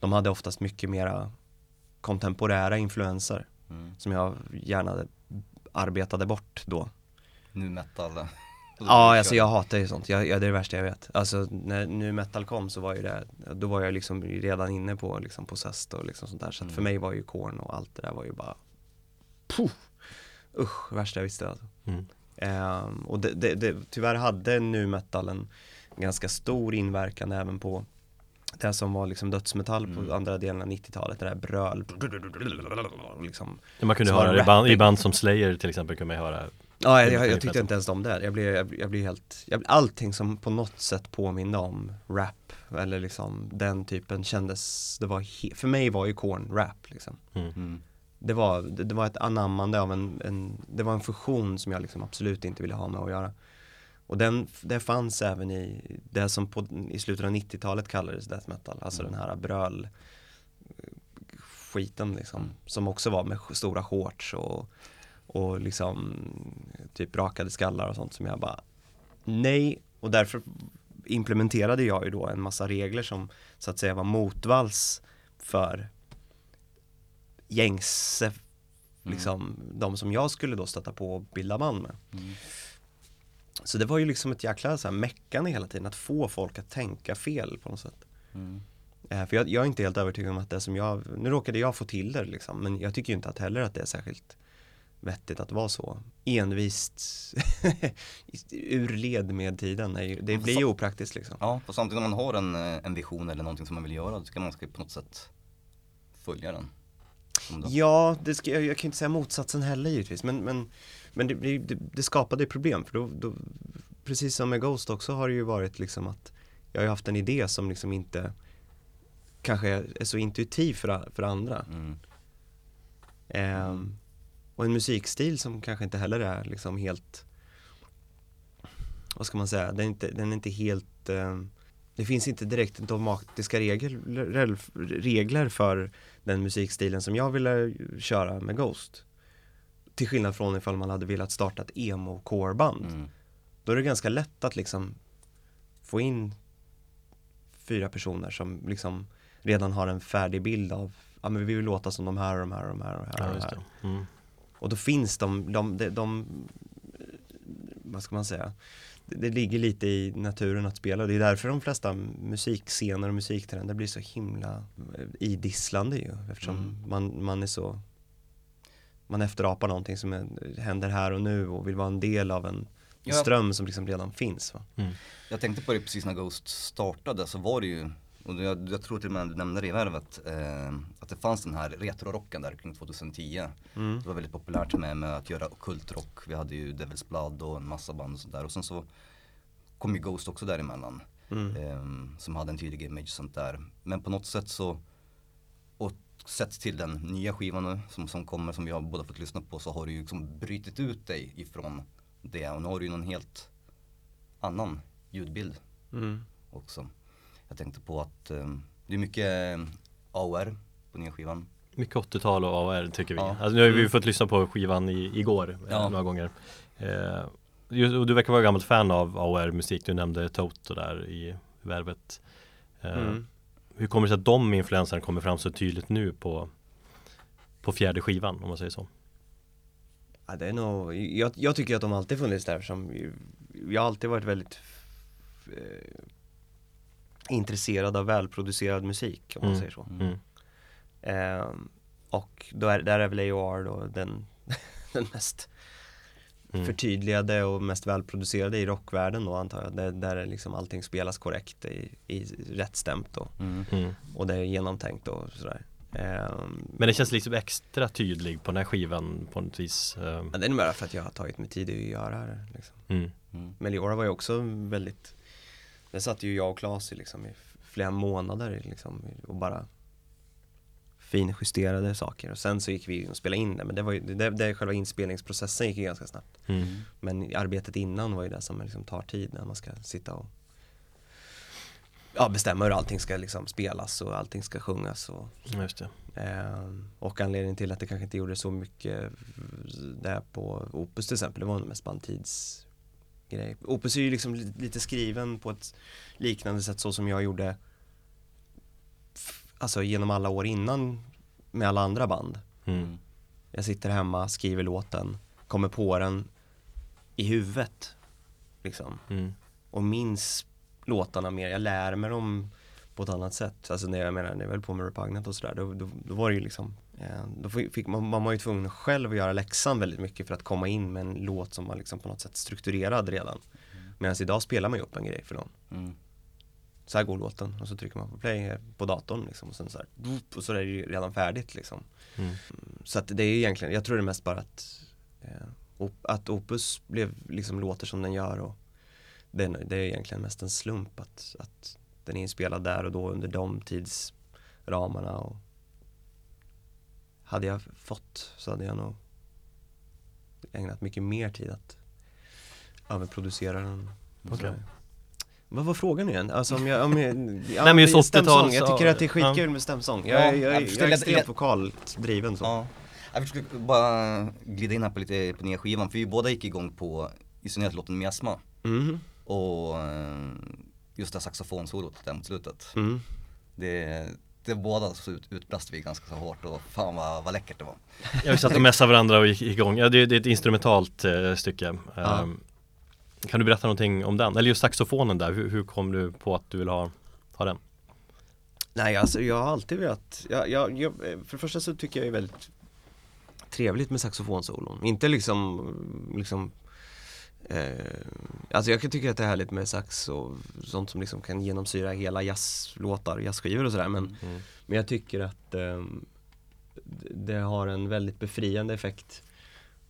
Speaker 3: De hade oftast mycket mera kontemporära influenser
Speaker 2: Mm.
Speaker 3: som jag gärna arbetade bort då
Speaker 2: Nu metal.
Speaker 3: Ja, alltså jag hatar ju sånt, jag, jag, det är det värsta jag vet Alltså när nu metal kom så var ju det, då var jag liksom redan inne på liksom Possessed och liksom sånt där Så att för
Speaker 2: Mm.
Speaker 3: mig var ju Korn och allt det där var ju bara Puh, Usch, värsta jag visste alltså
Speaker 1: Mm.
Speaker 3: Ehm, och det, det, det, tyvärr hade nu metal en ganska stor inverkan även på det som var liksom dödsmetall på
Speaker 2: Mm.
Speaker 3: andra delen av 90-talet, det där bröl liksom.
Speaker 1: Ja, Man kunde höra i band, i band som Slayer till exempel kunde man höra
Speaker 3: Ja, jag, jag, jag tyckte
Speaker 1: passa.
Speaker 3: inte ens om det, jag blev, jag, jag blev helt, jag, allting som på något sätt påminde om rap eller liksom den typen kändes, det var, he, för mig var ju Korn rap liksom
Speaker 1: mm.
Speaker 2: Mm.
Speaker 3: det var, det, det var ett anammande av en, en, det var en fusion som jag liksom absolut inte ville ha med att göra. Och den, det fanns även i det som på, i slutet av 90-talet kallades death metal, alltså
Speaker 2: Mm.
Speaker 3: den här bröl skiten liksom, som också var med stora shorts och, och liksom typ rakade skallar och sånt som jag bara nej, och därför implementerade jag ju då en massa regler som så att säga var motvalls för gängse liksom de som jag skulle då stöta på och bilda band med.
Speaker 2: Mm.
Speaker 3: Så det var ju liksom ett jäkla så här meckande hela tiden att få folk att tänka fel på något sätt.
Speaker 2: Mm.
Speaker 3: Eh, för jag, jag är inte helt övertygad om att det som jag, nu råkade jag få till det liksom, men jag tycker ju inte att heller att det är särskilt vettigt att vara så envist [laughs] ur led med tiden. Det blir ju opraktiskt liksom.
Speaker 2: Ja, och samtidigt om man har en, eh, en vision eller någonting som man vill göra, då ska man ska på något sätt följa den.
Speaker 3: Ja, det ska, jag, jag kan inte säga motsatsen heller givetvis, men, men, men det, det, det, skapade problem för då, då, precis som med Ghost också har det ju varit liksom att jag har haft en idé som liksom inte kanske är, så intuitiv för, för andra.
Speaker 2: Mm.
Speaker 3: Ehm, och en musikstil som kanske inte heller är liksom helt Vad ska man säga, den är inte, den är inte helt ehm, Det finns inte direkt dogmatiska regler, regler för den musikstilen som jag ville köra med Ghost Till skillnad från ifall man hade velat starta ett emo-core-band
Speaker 2: Mm.
Speaker 3: Då är det ganska lätt att liksom få in fyra personer som liksom redan har en färdig bild av Ja men vi vill låta som de här och de här och de här och de här,
Speaker 1: Ja,
Speaker 3: och de här.
Speaker 1: Mm.
Speaker 3: Och då finns de, de, de, de vad ska man säga det, ligger lite i naturen att spela det är därför de flesta musikscener och musiktrender blir så himla eh, idisslande ju eftersom
Speaker 2: Mm.
Speaker 3: man, man är så man efterapar någonting som är, händer här och nu och vill vara en del av en
Speaker 2: Ja.
Speaker 3: ström som liksom redan finns?
Speaker 1: Mm.
Speaker 2: Jag tänkte på det precis när Ghost startade så var det ju, och jag, jag tror till och med du nämnde det i värvet, eh, att det fanns den här retrorocken där kring 2010.
Speaker 3: Mm.
Speaker 2: Det var väldigt populärt med, med att göra ockultrock. Vi hade ju Devil's Blood och en massa band och sånt där. Och sen så kom ju Ghost också däremellan.
Speaker 3: Mm.
Speaker 2: Eh, som hade en tydlig image och sånt där. Men på något sätt så, och sett till den nya skivan nu som, som kommer, som vi har båda fått lyssna på, så har du ju liksom brutit ut dig ifrån det. Och nu har du ju någon helt annan ljudbild
Speaker 3: Mm.
Speaker 2: också. Jag tänkte på att eh, det är mycket eh, AOR på nya skivan.
Speaker 1: Mycket 80-tal och AR tycker vi.
Speaker 2: Ja.
Speaker 1: Alltså, nu har vi
Speaker 3: Mm.
Speaker 1: fått lyssna på skivan i, igår eh,
Speaker 2: Ja.
Speaker 1: några gånger. Eh, just, och du verkar vara gammalt fan av AR-musik. Du nämnde Toto där i värvet. Eh,
Speaker 3: Mm.
Speaker 1: Hur kommer det sig att de influenserna kommer fram så tydligt nu på, på fjärde skivan om man säger så?
Speaker 3: Ja, det är nog, jag, jag tycker att de alltid funnits där som, jag har alltid varit väldigt eh, intresserad av välproducerad musik om man
Speaker 1: Mm.
Speaker 3: säger så.
Speaker 1: Mm.
Speaker 3: Ehm, och då är, där är väl AOR då den, [laughs] den mest
Speaker 1: Mm.
Speaker 3: förtydligade och mest välproducerade i rockvärlden då antar jag. Där, där är liksom allting spelas korrekt i, i rätt stämt och,
Speaker 1: Mm.
Speaker 3: och det är genomtänkt och sådär. Ehm,
Speaker 1: Men det känns liksom extra tydlig på den här skivan på något vis. eh,
Speaker 3: ja, det är nog bara för att jag har tagit mig tid att göra det liksom.
Speaker 1: Mm.
Speaker 2: Mm.
Speaker 3: Meliora var ju också väldigt Där satt ju jag och Claes i liksom i flera månader liksom och bara finjusterade saker och sen så gick vi och spelade in det men det var ju, det, det själva inspelningsprocessen gick ju ganska snabbt
Speaker 1: Mm.
Speaker 3: Men arbetet innan var ju det som liksom tar tid när man ska sitta och Ja bestämma hur allting ska liksom spelas och allting ska sjungas och. Ehm, och anledningen till att det kanske inte gjorde så mycket där på Opus till exempel, det var mest bara en tidsgrej. Opus är ju liksom li- lite skriven på ett liknande sätt så som jag gjorde Alltså genom alla år innan med alla andra band.
Speaker 1: Mm.
Speaker 3: Jag sitter hemma, skriver låten, kommer på den i huvudet liksom
Speaker 1: Mm.
Speaker 3: och minns låtarna mer, jag lär mig dem på ett annat sätt. Alltså när jag menar, när jag höll på med Repugnant och sådär, då, då, då var det ju liksom Då fick man, man var ju tvungen själv att göra läxan väldigt mycket för att komma in med en låt som var liksom på något sätt strukturerad redan. Medan idag spelar man ju upp en grej för någon.
Speaker 2: Mm.
Speaker 3: Så här går låten och så trycker man på play på datorn liksom och sen så här, och så är det ju redan färdigt liksom.
Speaker 1: Mm.
Speaker 3: Så att det är egentligen, jag tror det är mest bara att eh, Att Opus blev, liksom låter som den gör och det, är- det är egentligen mest en slump att, att den är inspelad där och då under de tidsramarna och Hade jag fått så hade jag nog ägnat mycket mer tid att överproducera den. Så- Vad var frågan igen? Alltså om jag, om jag, [laughs] ja,
Speaker 1: men just
Speaker 3: stämsång.
Speaker 1: 80-tals-
Speaker 3: Jag tycker att det är
Speaker 1: ja.
Speaker 3: skitkul med stämsång.
Speaker 2: Ja,
Speaker 3: Jag, jag, jag,
Speaker 2: jag
Speaker 3: jag, är extremt vokalt driven så.
Speaker 2: Ja. Jag skulle bara glida in här på lite på nya skivan, för vi båda gick igång på, i synnerhet låten Miasma.
Speaker 3: Mhm.
Speaker 2: Och eh, just det saxofonsolot där mot slutet.
Speaker 3: Mm.
Speaker 2: Det, det båda så ut, utbrast vi ganska så hårt och fan vad, vad läckert det var. [laughs]
Speaker 1: Ja, vi satt och messade varandra och gick igång. Ja, det, det är ett instrumentalt eh, stycke.
Speaker 3: Ja.
Speaker 1: Ehm, Kan du berätta någonting om den? Eller just saxofonen där, hur, hur kom du på att du vill ha, ha den?
Speaker 3: Nej, alltså jag har alltid velat, jag, jag, jag, för det första så tycker jag det är väldigt trevligt med saxofonsolon. Inte liksom, liksom eh, Alltså jag kan tycka att det är härligt med sax och sånt som liksom kan genomsyra hela jazzlåtar, jazzskivor och sådär men,
Speaker 1: Mm.
Speaker 3: men jag tycker att d- det har en väldigt befriande effekt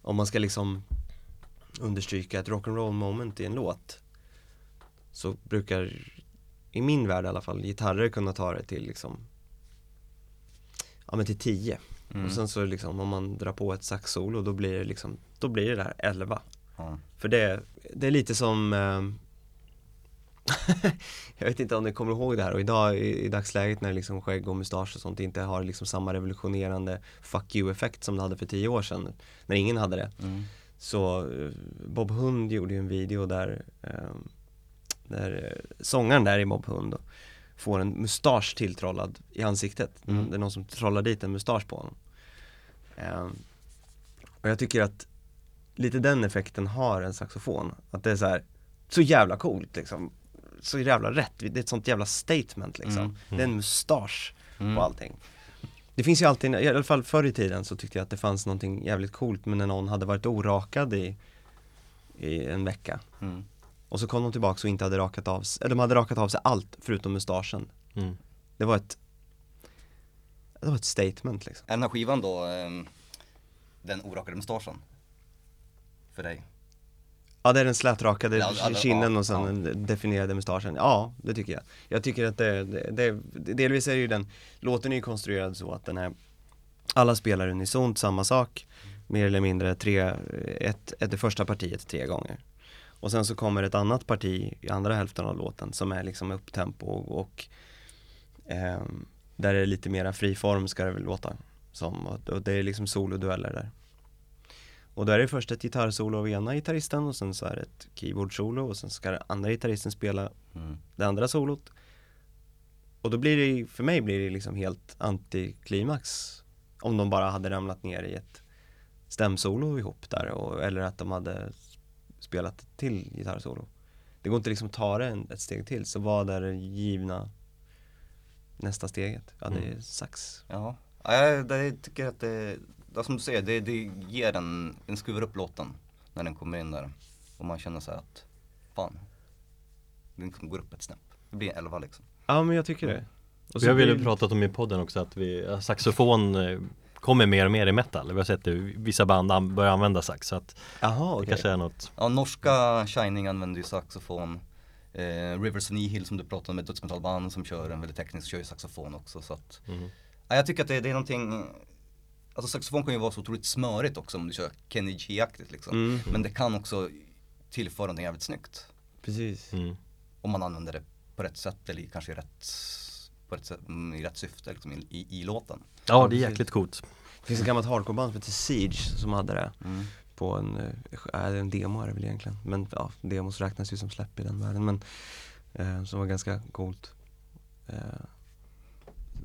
Speaker 3: om man ska liksom understryka ett rock'n'roll moment i en låt så brukar i min värld i alla fall gitarrer kunna ta det till liksom ja men till 10
Speaker 2: Mm.
Speaker 3: och sen så liksom om man drar på ett saxsolo då blir det liksom, då blir det där 11
Speaker 2: Ja.
Speaker 3: För det, det är lite som ehm, [laughs] Jag vet inte om ni kommer ihåg det här och idag i, i dagsläget när liksom skägg och mustasch och sånt inte har liksom samma revolutionerande fuck you-effekt som det hade för tio år sedan När ingen hade det
Speaker 2: Mm.
Speaker 3: Så eh, Bob Hund gjorde ju en video där ehm, Där eh, sångaren där i Bob Hund då, får en mustasch tilltrollad i ansiktet
Speaker 2: Mm.
Speaker 3: Det är någon som trollar dit en mustasch på honom Ehm, Och jag tycker att lite den effekten har en saxofon Att det är så här så jävla coolt liksom Så jävla rätt, det är ett sånt jävla statement liksom
Speaker 2: Mm.
Speaker 3: Det är en mustasch
Speaker 2: Mm.
Speaker 3: på allting Det finns ju alltid, i alla fall förr i tiden så tyckte jag att det fanns någonting jävligt coolt med när någon hade varit orakad i, i en vecka
Speaker 2: Mm.
Speaker 3: Och så kom de tillbaka och inte hade rakat av sig, eller de hade rakat av sig allt förutom mustaschen
Speaker 1: Mm.
Speaker 3: Det var ett Det var ett statement liksom
Speaker 2: Är den här skivan då ehm, den orakade mustaschen? För dig?
Speaker 3: Ja det är den slätrakade
Speaker 2: Ja, ja,
Speaker 3: kinden och sen
Speaker 2: ja.
Speaker 3: den definierade mustaschen. Ja, det tycker jag. Jag tycker att det, det, det delvis är ju den Låten är ju konstruerad så att den är Alla spelar unisont samma sak Mer eller mindre tre, ett, ett, det första partiet tre gånger. Och sen så kommer ett annat parti i andra hälften av låten som är liksom upptempo och, och ehm, Där är det lite mera fri form ska det väl låta som. Och det är liksom solodueller där och då är det först ett gitarrsolo av ena gitarristen och sen så är det ett keyboardsolo och sen ska den andra gitarristen spela
Speaker 2: Mm.
Speaker 3: det andra solot Och då blir det, för mig blir det liksom helt antiklimax Om de bara hade ramlat ner i ett stämsolo ihop där och, eller att de hade spelat till gitarrsolo Det går inte liksom att ta det en, ett steg till, så vad är det givna nästa steget? Ja det är
Speaker 1: Mm.
Speaker 3: sax
Speaker 2: Ja, ja jag, jag tycker att det, ja, som du säger, det, det ger en, en skruvar upp låten när den kommer in där. Och man känner så här att, fan, den liksom går upp ett snäpp. Det blir en elva liksom.
Speaker 3: Ja men jag tycker det och
Speaker 1: Vi har väl
Speaker 3: det-
Speaker 1: pratat om i podden också att vi, saxofon eh, kommer mer och mer i metal. Vi har sett det, vissa band an- börjar använda sax så att det
Speaker 3: okej
Speaker 1: kanske är något
Speaker 2: Ja, norska Shining använder ju saxofon. Eh, Rivers of Nihil som du pratade om, ett dödsmetallband som kör en väldigt teknisk, kör ju saxofon också så att
Speaker 1: mm.
Speaker 2: ja, Jag tycker att det, det är någonting Alltså saxofon kan ju vara så otroligt smörigt också om du kör Kenny G-aktigt liksom.
Speaker 3: Mm,
Speaker 2: Men det kan också tillföra någonting jävligt snyggt.
Speaker 3: precis
Speaker 1: Mm.
Speaker 2: Om man använder det på rätt sätt eller kanske i rätt, på rätt sätt, mm, i rätt syfte liksom, i, i, i låten.
Speaker 1: Ja det är jäkligt coolt
Speaker 3: Det finns ett gammalt hardcoreband som heter Siege som hade det
Speaker 2: Mm.
Speaker 3: på en, äh, en demo är det väl egentligen Men ja, demos räknas ju som släpp i den världen men eh, Som var ganska coolt eh,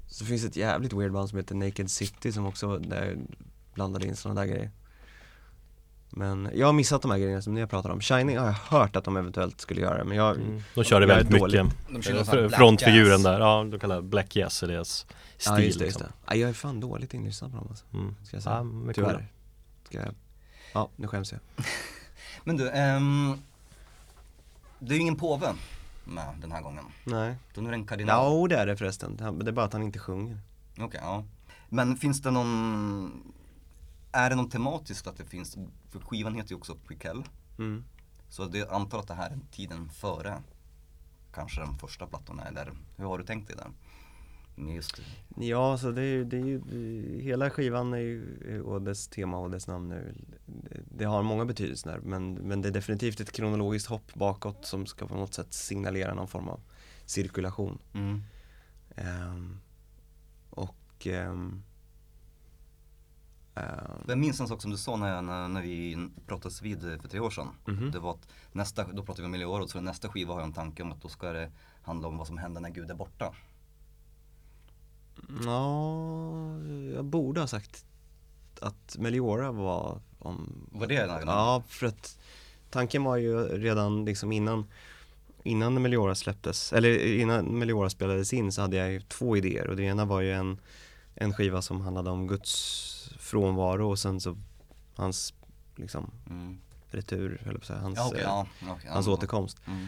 Speaker 3: Så finns ett jävligt weird band som heter Naked City som också där blandade in sådana där grejer Men jag har missat de här grejerna som ni pratar om Shining har jag hört att de eventuellt skulle göra men jag
Speaker 1: mm. De kör det väldigt
Speaker 3: dålig.
Speaker 1: mycket
Speaker 2: De kör black
Speaker 1: Frontfiguren där, ja de kallar Black Jazz är deras stil
Speaker 3: Ja just det, just
Speaker 1: liksom.
Speaker 3: det. Ja, jag är fan dåligt inlyssnad på dem alltså,
Speaker 1: Mm.
Speaker 3: ska jag säga
Speaker 1: Ja,
Speaker 3: Tyvärr. Ska jag... Ja, nu skäms jag [laughs]
Speaker 2: Men du, ehm, det är ju ingen påve med den här gången.
Speaker 3: Nej
Speaker 2: Då är det en kardinal.
Speaker 3: Ja, det är det förresten. Det är bara att han inte sjunger.
Speaker 2: Okej, ja. Men finns det någon, är det någon tematiskt att det finns, för skivan heter ju också Prequel.
Speaker 3: Mm.
Speaker 2: Så det, jag antar att det här är tiden före kanske den första plattan eller hur har du tänkt dig där? Just,
Speaker 3: Ja, så det är det är ju, det- hela skivan är ju, och dess tema och dess namn ju- det, det har många betydelser men, men det är definitivt ett kronologiskt hopp bakåt som ska på något sätt signalera någon form av cirkulation.
Speaker 2: mm.
Speaker 3: Ehm, och ehm,
Speaker 2: Jag minns en sak som du sa när, när, när vi pratades vid för tre år sedan.
Speaker 3: Mhm.
Speaker 2: Det var att nästa, då pratade vi om miljöåret, så nästa skiva har jag en tanke om att då ska det handla om vad som händer när Gud är borta.
Speaker 3: Ja, jag borde ha sagt att Meliora var om
Speaker 2: Var det den?
Speaker 3: Ja, för att tanken var ju redan liksom innan Innan Meliora släpptes, eller innan Meliora spelades in så hade jag ju två idéer och det ena var ju en En skiva som handlade om Guds frånvaro och sen så Hans liksom
Speaker 2: Mm.
Speaker 3: retur, jag på att säga, hans,
Speaker 2: Ja,
Speaker 3: eh,
Speaker 2: ja, okej,
Speaker 3: hans
Speaker 2: ja.
Speaker 3: återkomst
Speaker 2: Mm.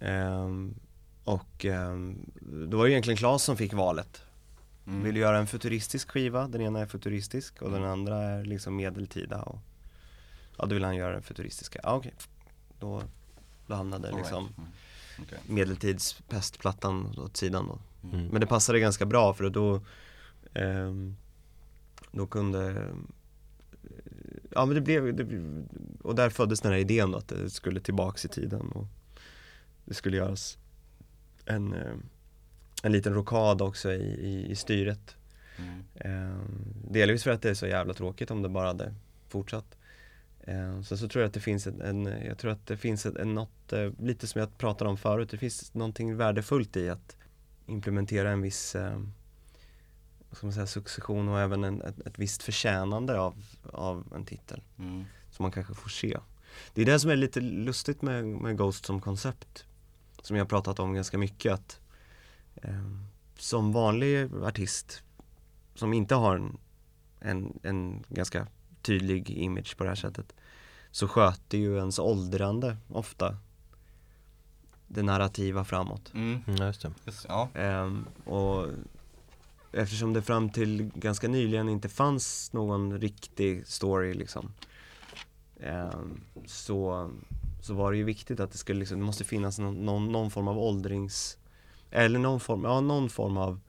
Speaker 3: Ehm, Och ehm, det var ju egentligen Claes som fick valet
Speaker 2: Mm.
Speaker 3: Vill göra en futuristisk skiva, den ena är futuristisk och den
Speaker 2: Mm.
Speaker 3: andra är liksom medeltida och Ja då vill han göra den futuristiska, ja okej Då, då hamnade
Speaker 2: right.
Speaker 3: liksom
Speaker 2: Mm. Okej.
Speaker 3: medeltidspestplattan åt sidan då
Speaker 1: Mm.
Speaker 3: Men det passade ganska bra för då ehm, då kunde eh, Ja men det blev, det, blev- och där föddes den här idén då att det skulle tillbaks i tiden och det skulle göras en, eh, en liten rokad också i, i, i styret
Speaker 2: Mm.
Speaker 3: Eh, delvis för att det är så jävla tråkigt om det bara hade fortsatt. Eh, sen så tror jag att det finns en, en jag tror att det finns en, en något, eh, lite som jag pratade om förut, det finns någonting värdefullt i att implementera en viss, eh, ska man säga, succession och även en, ett, ett visst förtjänande av, av en titel
Speaker 2: Mm.
Speaker 3: som man kanske får se. Det är det som är lite lustigt med, med Ghost som koncept. Som jag har pratat om ganska mycket att som vanlig artist som inte har en, en, en ganska tydlig image på det här sättet så sköter ju ens åldrande ofta det narrativa framåt.
Speaker 2: Mm.
Speaker 1: Mm, just det.
Speaker 2: Just, ja.
Speaker 3: Ehm, och eftersom det fram till ganska nyligen inte fanns någon riktig story liksom ehm, så, så var det ju viktigt att det skulle liksom, det måste finnas någon, någon, någon form av åldrings eller någon form, ja någon form av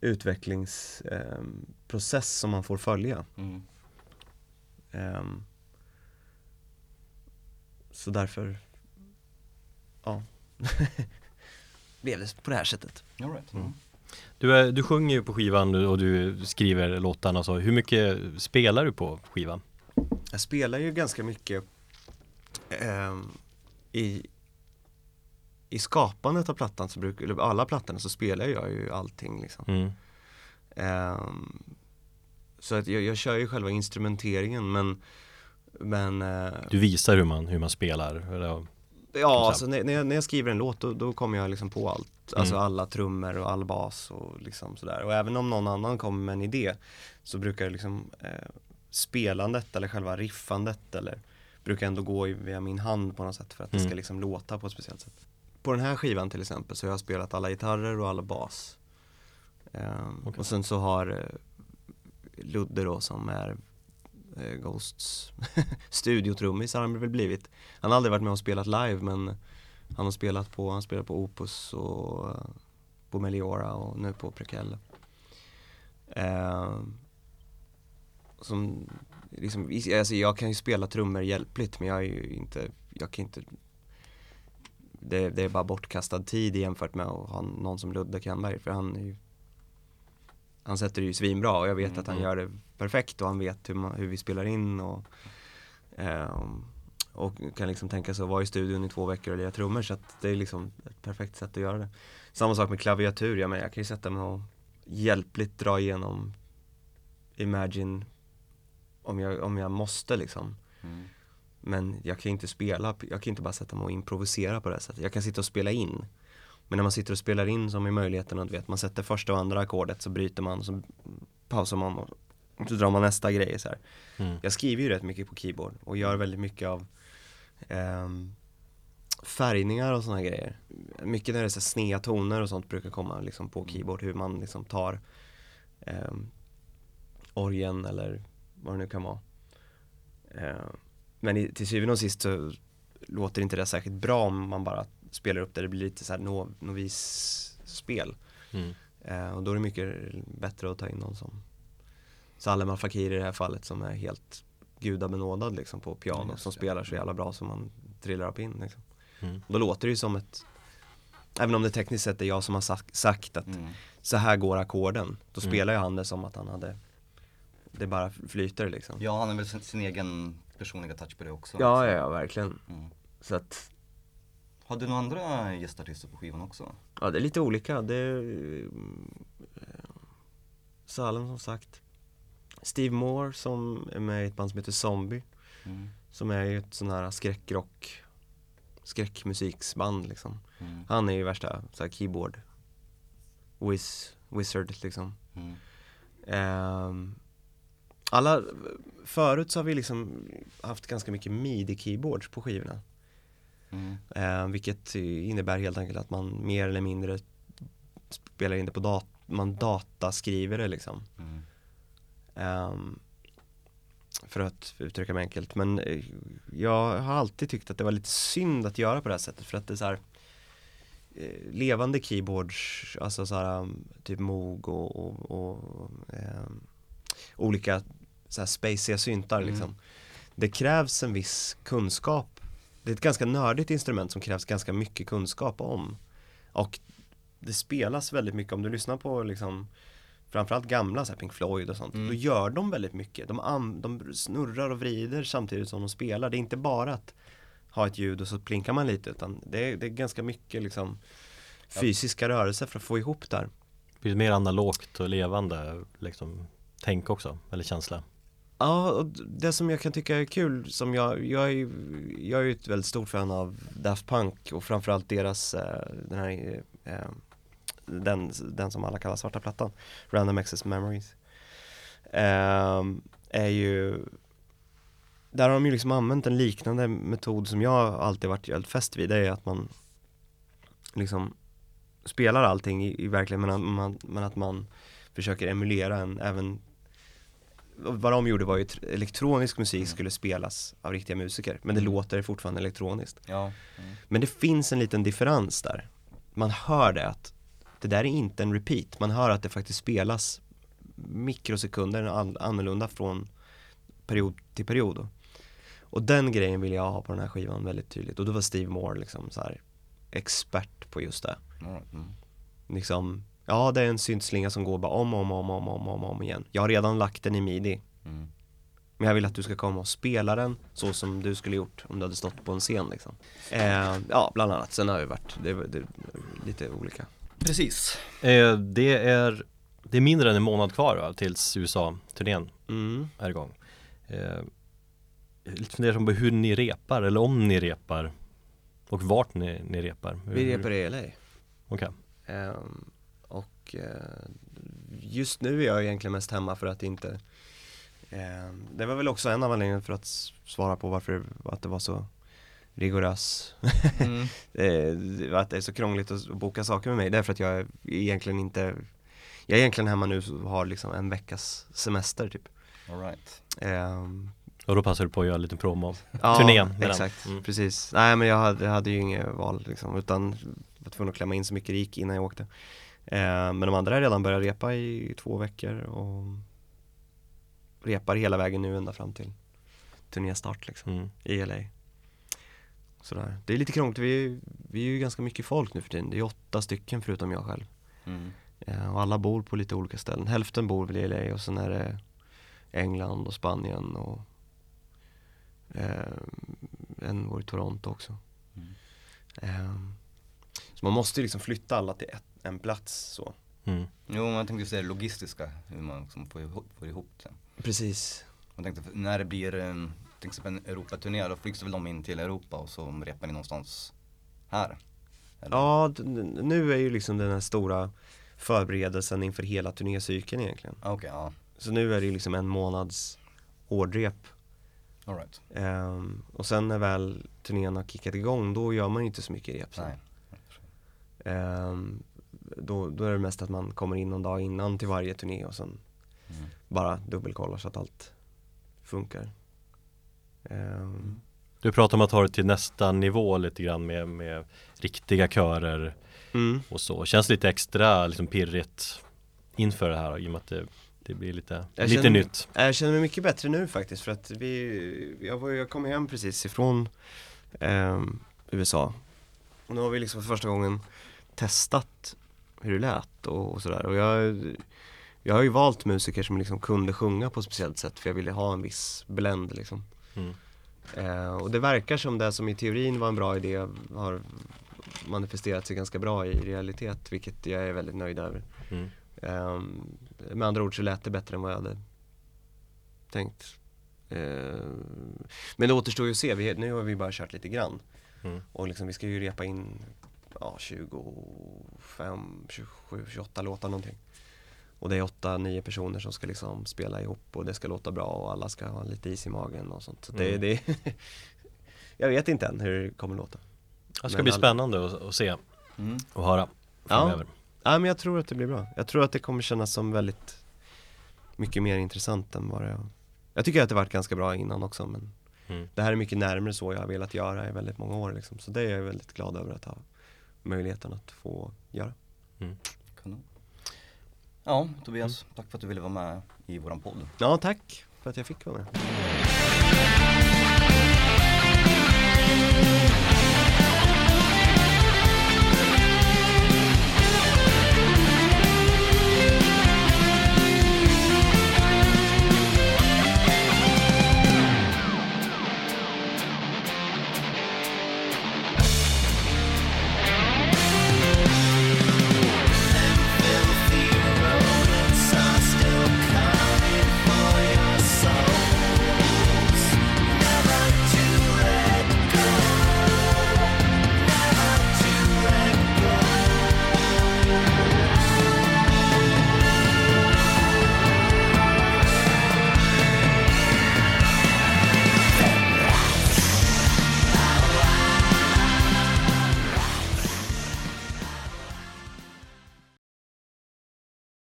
Speaker 3: utvecklingsprocess som man får följa.
Speaker 2: Mm.
Speaker 3: Ehm, så därför, ja, [laughs] blev det på det här sättet.
Speaker 2: All right.
Speaker 1: Mm. Du, är, du sjunger ju på skivan och du skriver låtarna så. Hur mycket spelar du på skivan?
Speaker 3: Jag spelar ju ganska mycket ehm, i, i skapandet av plattan, så brukar, eller alla plattorna så spelar jag ju allting liksom.
Speaker 1: Mm.
Speaker 3: Ehm, så att jag, jag kör ju själva instrumenteringen men, men eh,
Speaker 1: Du visar hur man, hur man spelar. Eller,
Speaker 3: Ja, alltså när, när, jag, när jag skriver en låt då, då kommer jag liksom på allt. Alltså
Speaker 1: Mm.
Speaker 3: alla trummor och all bas och liksom sådär. Och även om någon annan kommer med en idé så brukar det liksom eh, spelandet eller själva riffandet eller brukar ändå gå via min hand på något sätt för att det
Speaker 1: Mm.
Speaker 3: ska liksom låta på ett speciellt sätt. På den här skivan till exempel så har jag spelat alla gitarrer och alla bas. Ehm,
Speaker 1: Okej.
Speaker 3: Och sen så har eh, Ludde då som är eh, Ghosts [laughs] studiotrummis har han väl blivit. Han har aldrig varit med och spelat live men han har spelat på, han spelar på Opus och eh, på Meliora och nu på Prekelle. Eh, som liksom, alltså jag kan ju spela trummor hjälpligt men jag är ju inte, jag kan inte det, det är bara bortkastad tid jämfört med att ha någon som Ludde Kernberg för han är ju Han sätter det ju svinbra och jag vet att han
Speaker 1: Mm.
Speaker 3: gör det perfekt och han vet hur, man, hur vi spelar in och ehm, och kan liksom tänka sig att vara i studion i två veckor och lira trummor så att det är liksom ett perfekt sätt att göra det. Samma sak med klaviatur, jag menar jag kan ju sätta mig och hjälpligt dra igenom Imagine om jag, om jag måste liksom.
Speaker 2: Mm.
Speaker 3: Men jag kan inte spela, jag kan inte bara sätta mig och improvisera på det här sättet. Jag kan sitta och spela in. Men när man sitter och spelar in som är möjligheten att vet, man sätter första och andra ackordet så bryter man, så pausar man och så drar man nästa grej så
Speaker 1: mm.
Speaker 3: Jag skriver ju rätt mycket på keyboard och gör väldigt mycket av ehm, färgningar och sådana grejer. Mycket när det är så sneda toner och sånt brukar komma liksom på keyboard, hur man liksom tar um, orgen eller vad det nu kan vara. Ehm, men i, till syvende och sist så låter inte det särskilt bra om man bara spelar upp det, det blir lite så här no, novis-spel.
Speaker 1: Mm.
Speaker 3: Eh, och då är det mycket bättre att ta in någon som Salem Al Fakir i det här fallet som är helt gudabenådad liksom på piano
Speaker 2: Just
Speaker 3: som spelar så jävla bra som man trillar upp in liksom.
Speaker 1: Mm.
Speaker 3: Då låter det ju som ett Även om det tekniskt sett är jag som har sagt, sagt att
Speaker 2: Mm.
Speaker 3: så här går ackorden Då
Speaker 1: Mm.
Speaker 3: spelar ju han det som att han hade Det bara flyter liksom
Speaker 2: Ja, han har väl sin, sin egen personliga touch på det också.
Speaker 3: ja, ja, ja verkligen
Speaker 2: Mm.
Speaker 3: Så att
Speaker 2: Har du några andra gästartister på skivan också?
Speaker 3: Ja det är lite olika, det är eh, Salem som sagt Steve Moore som är med i ett band som heter Zombie
Speaker 2: Mm.
Speaker 3: Som är ju ett sån här skräckrock Skräckmusiksband liksom
Speaker 2: Mm.
Speaker 3: Han är ju värsta så här keyboard Wiz, Wizard liksom
Speaker 2: Mm.
Speaker 3: Alla, förut så har vi liksom haft ganska mycket midi-keyboards på skivorna
Speaker 2: Mm.
Speaker 3: Eh, vilket innebär helt enkelt att man mer eller mindre spelar in det på dat man dataskriver det liksom.
Speaker 2: Mm.
Speaker 3: Ehm, för att uttrycka mig enkelt. Men eh, jag har alltid tyckt att det var lite synd att göra på det här sättet för att det är så här eh, levande keyboards, alltså så här typ Moog och, och, och, ehm, olika så här spaciga syntar liksom. Det krävs en viss kunskap. Det är ett ganska nördigt instrument som krävs ganska mycket kunskap om. Och det spelas väldigt mycket, om du lyssnar på liksom framförallt gamla så Pink Floyd och sånt,
Speaker 2: Mm.
Speaker 3: då gör de väldigt mycket. De, de snurrar och vrider samtidigt som de spelar. Det är inte bara att ha ett ljud och så plinkar man lite utan det är, det är ganska mycket liksom fysiska rörelser för att få ihop där.
Speaker 1: Det blir mer analogt och levande liksom tänk också, eller känsla.
Speaker 3: Ja, och det som jag kan tycka är kul, som jag, jag är ju, jag är ju ett väldigt stort fan av Daft Punk och framförallt deras, eh, den här, eh, eh den, den som alla kallar svarta plattan, Random Access Memories. Ehm, är ju, där har de ju liksom använt en liknande metod som jag alltid varit helt fäst vid, det är att man liksom spelar allting i, i verkligheten men, att man, men att man försöker emulera en, även vad de gjorde var ju att elektronisk musik skulle spelas av riktiga musiker men det
Speaker 2: Mm.
Speaker 3: låter fortfarande elektroniskt.
Speaker 2: Ja. Mm.
Speaker 3: Men det finns en liten differens där. Man hör det att det där är inte en repeat, man hör att det faktiskt spelas mikrosekunder annorlunda från period till period. då. Och den grejen vill jag ha på den här skivan väldigt tydligt och då var Steve Moore liksom så här expert på just det.
Speaker 2: Mm.
Speaker 3: Liksom, ja det är en syntslinga som går bara om och om och om, om, om, om, om igen. Jag har redan lagt den i midi
Speaker 2: Mm.
Speaker 3: men jag vill att du ska komma och spela den så som du skulle gjort om du hade stått på en scen liksom. Eh, ja, bland annat. Sen har det varit det, det, lite olika.
Speaker 2: Precis.
Speaker 1: Eh, det, är, det är mindre än en månad kvar va, tills USA-turnén
Speaker 3: Mm.
Speaker 1: är igång. Eh, lite fundersam på hur ni repar, eller om ni repar och vart ni, ni repar. Hur-
Speaker 3: Vi repar i LA.
Speaker 1: Okej,
Speaker 3: Ehm, och eh, just nu är jag egentligen mest hemma för att inte ehm, Det var väl också en av anledningarna för att svara på varför att det var så rigorös
Speaker 2: Mm. [laughs]
Speaker 3: eh, att det är så krångligt att boka saker med mig. Det är för att jag egentligen inte Jag är egentligen hemma nu och har liksom en veckas semester typ
Speaker 2: All right.
Speaker 3: Ehm,
Speaker 1: och då passar du på att göra lite promo.
Speaker 3: Ja,
Speaker 1: Turnén
Speaker 3: exakt,
Speaker 1: Mm.
Speaker 3: precis. Nej men jag hade, jag hade ju inget val liksom, utan var tvungen att klämma in så mycket det gick innan jag åkte. Eh, men de andra har redan börjat repa i två veckor och repar hela vägen nu ända fram till turnéstart liksom,
Speaker 1: Mm.
Speaker 3: i LA. Sådär. Det är lite krångligt, vi, vi är ju ganska mycket folk nu för tiden. Det är åtta stycken förutom jag själv.
Speaker 2: Mm.
Speaker 3: Eh, och alla bor på lite olika ställen. Hälften bor väl i LA och sen är det England och Spanien och eh, en bor i Toronto också.
Speaker 2: Mm.
Speaker 3: Eh, så man måste ju liksom flytta alla till ett, en plats så.
Speaker 1: Mm.
Speaker 2: Jo, jag tänkte säga det logistiska, hur man liksom får, ihop, får ihop det.
Speaker 3: Precis.
Speaker 2: Jag tänkte, när det blir en, till exempel en Europaturné, då flygs väl de in till Europa och så repar ni någonstans här? Eller?
Speaker 3: Ja, nu är ju liksom den här stora förberedelsen inför hela turnécykeln egentligen.
Speaker 2: Ah, Okej, ja.
Speaker 3: Så nu är det ju liksom en månads hårdrep.
Speaker 2: All right.
Speaker 3: Ehm, och sen när väl turnén har kickat igång, då gör man ju inte så mycket rep sen.
Speaker 2: Nej.
Speaker 3: Ehm, då, då är det mest att man kommer in någon dag innan till varje turné och sen
Speaker 2: Mm.
Speaker 3: bara dubbelkollar så att allt funkar. Ehm,
Speaker 1: Du pratar om att ta det till nästa nivå lite grann med, med riktiga körer
Speaker 3: mm.
Speaker 1: och så. Känns lite extra liksom pirrigt inför det här i och med att det, det blir lite,
Speaker 3: Jag
Speaker 1: lite
Speaker 3: känner-
Speaker 1: nytt.
Speaker 3: Jag känner mig mycket bättre nu faktiskt för att vi, jag, var, jag kom hem precis ifrån ehm, USA och nu har vi liksom för första gången testat hur det lät och, och sådär och jag, jag har ju valt musiker som liksom kunde sjunga på ett speciellt sätt för jag ville ha en viss blend liksom
Speaker 1: Mm.
Speaker 3: Eh, och det verkar som det som i teorin var en bra idé har manifesterat sig ganska bra i realitet, vilket jag är väldigt nöjd över.
Speaker 1: Mm.
Speaker 3: Eh, med andra ord så lät det bättre än vad jag hade tänkt. Eh, men det återstår ju att se, vi, nu har vi bara kört lite grann.
Speaker 1: Mm.
Speaker 3: Och liksom, vi ska ju repa in ja, 25, 27, 28 låtar någonting. Och det är 8-9 personer som ska liksom spela ihop och det ska låta bra och alla ska ha lite is i magen och sånt. Så det,
Speaker 1: Mm.
Speaker 3: det [laughs] Jag vet inte än hur det kommer låta.
Speaker 1: Det ska
Speaker 3: Men
Speaker 1: bli spännande att, att se
Speaker 2: Mm.
Speaker 1: och höra framöver.
Speaker 3: Ja men jag tror att det blir bra. Jag tror att det kommer kännas som väldigt mycket mer intressant än vad det Jag tycker att det varit ganska bra innan också men
Speaker 1: Mm.
Speaker 3: det här är mycket närmare så jag har velat göra i väldigt många år liksom. Så det är jag väldigt glad över att ha möjligheten att få göra.
Speaker 2: Kanon. Ja, Tobias, tack för att du ville vara med i våran podd.
Speaker 3: Ja, tack för att jag fick vara med.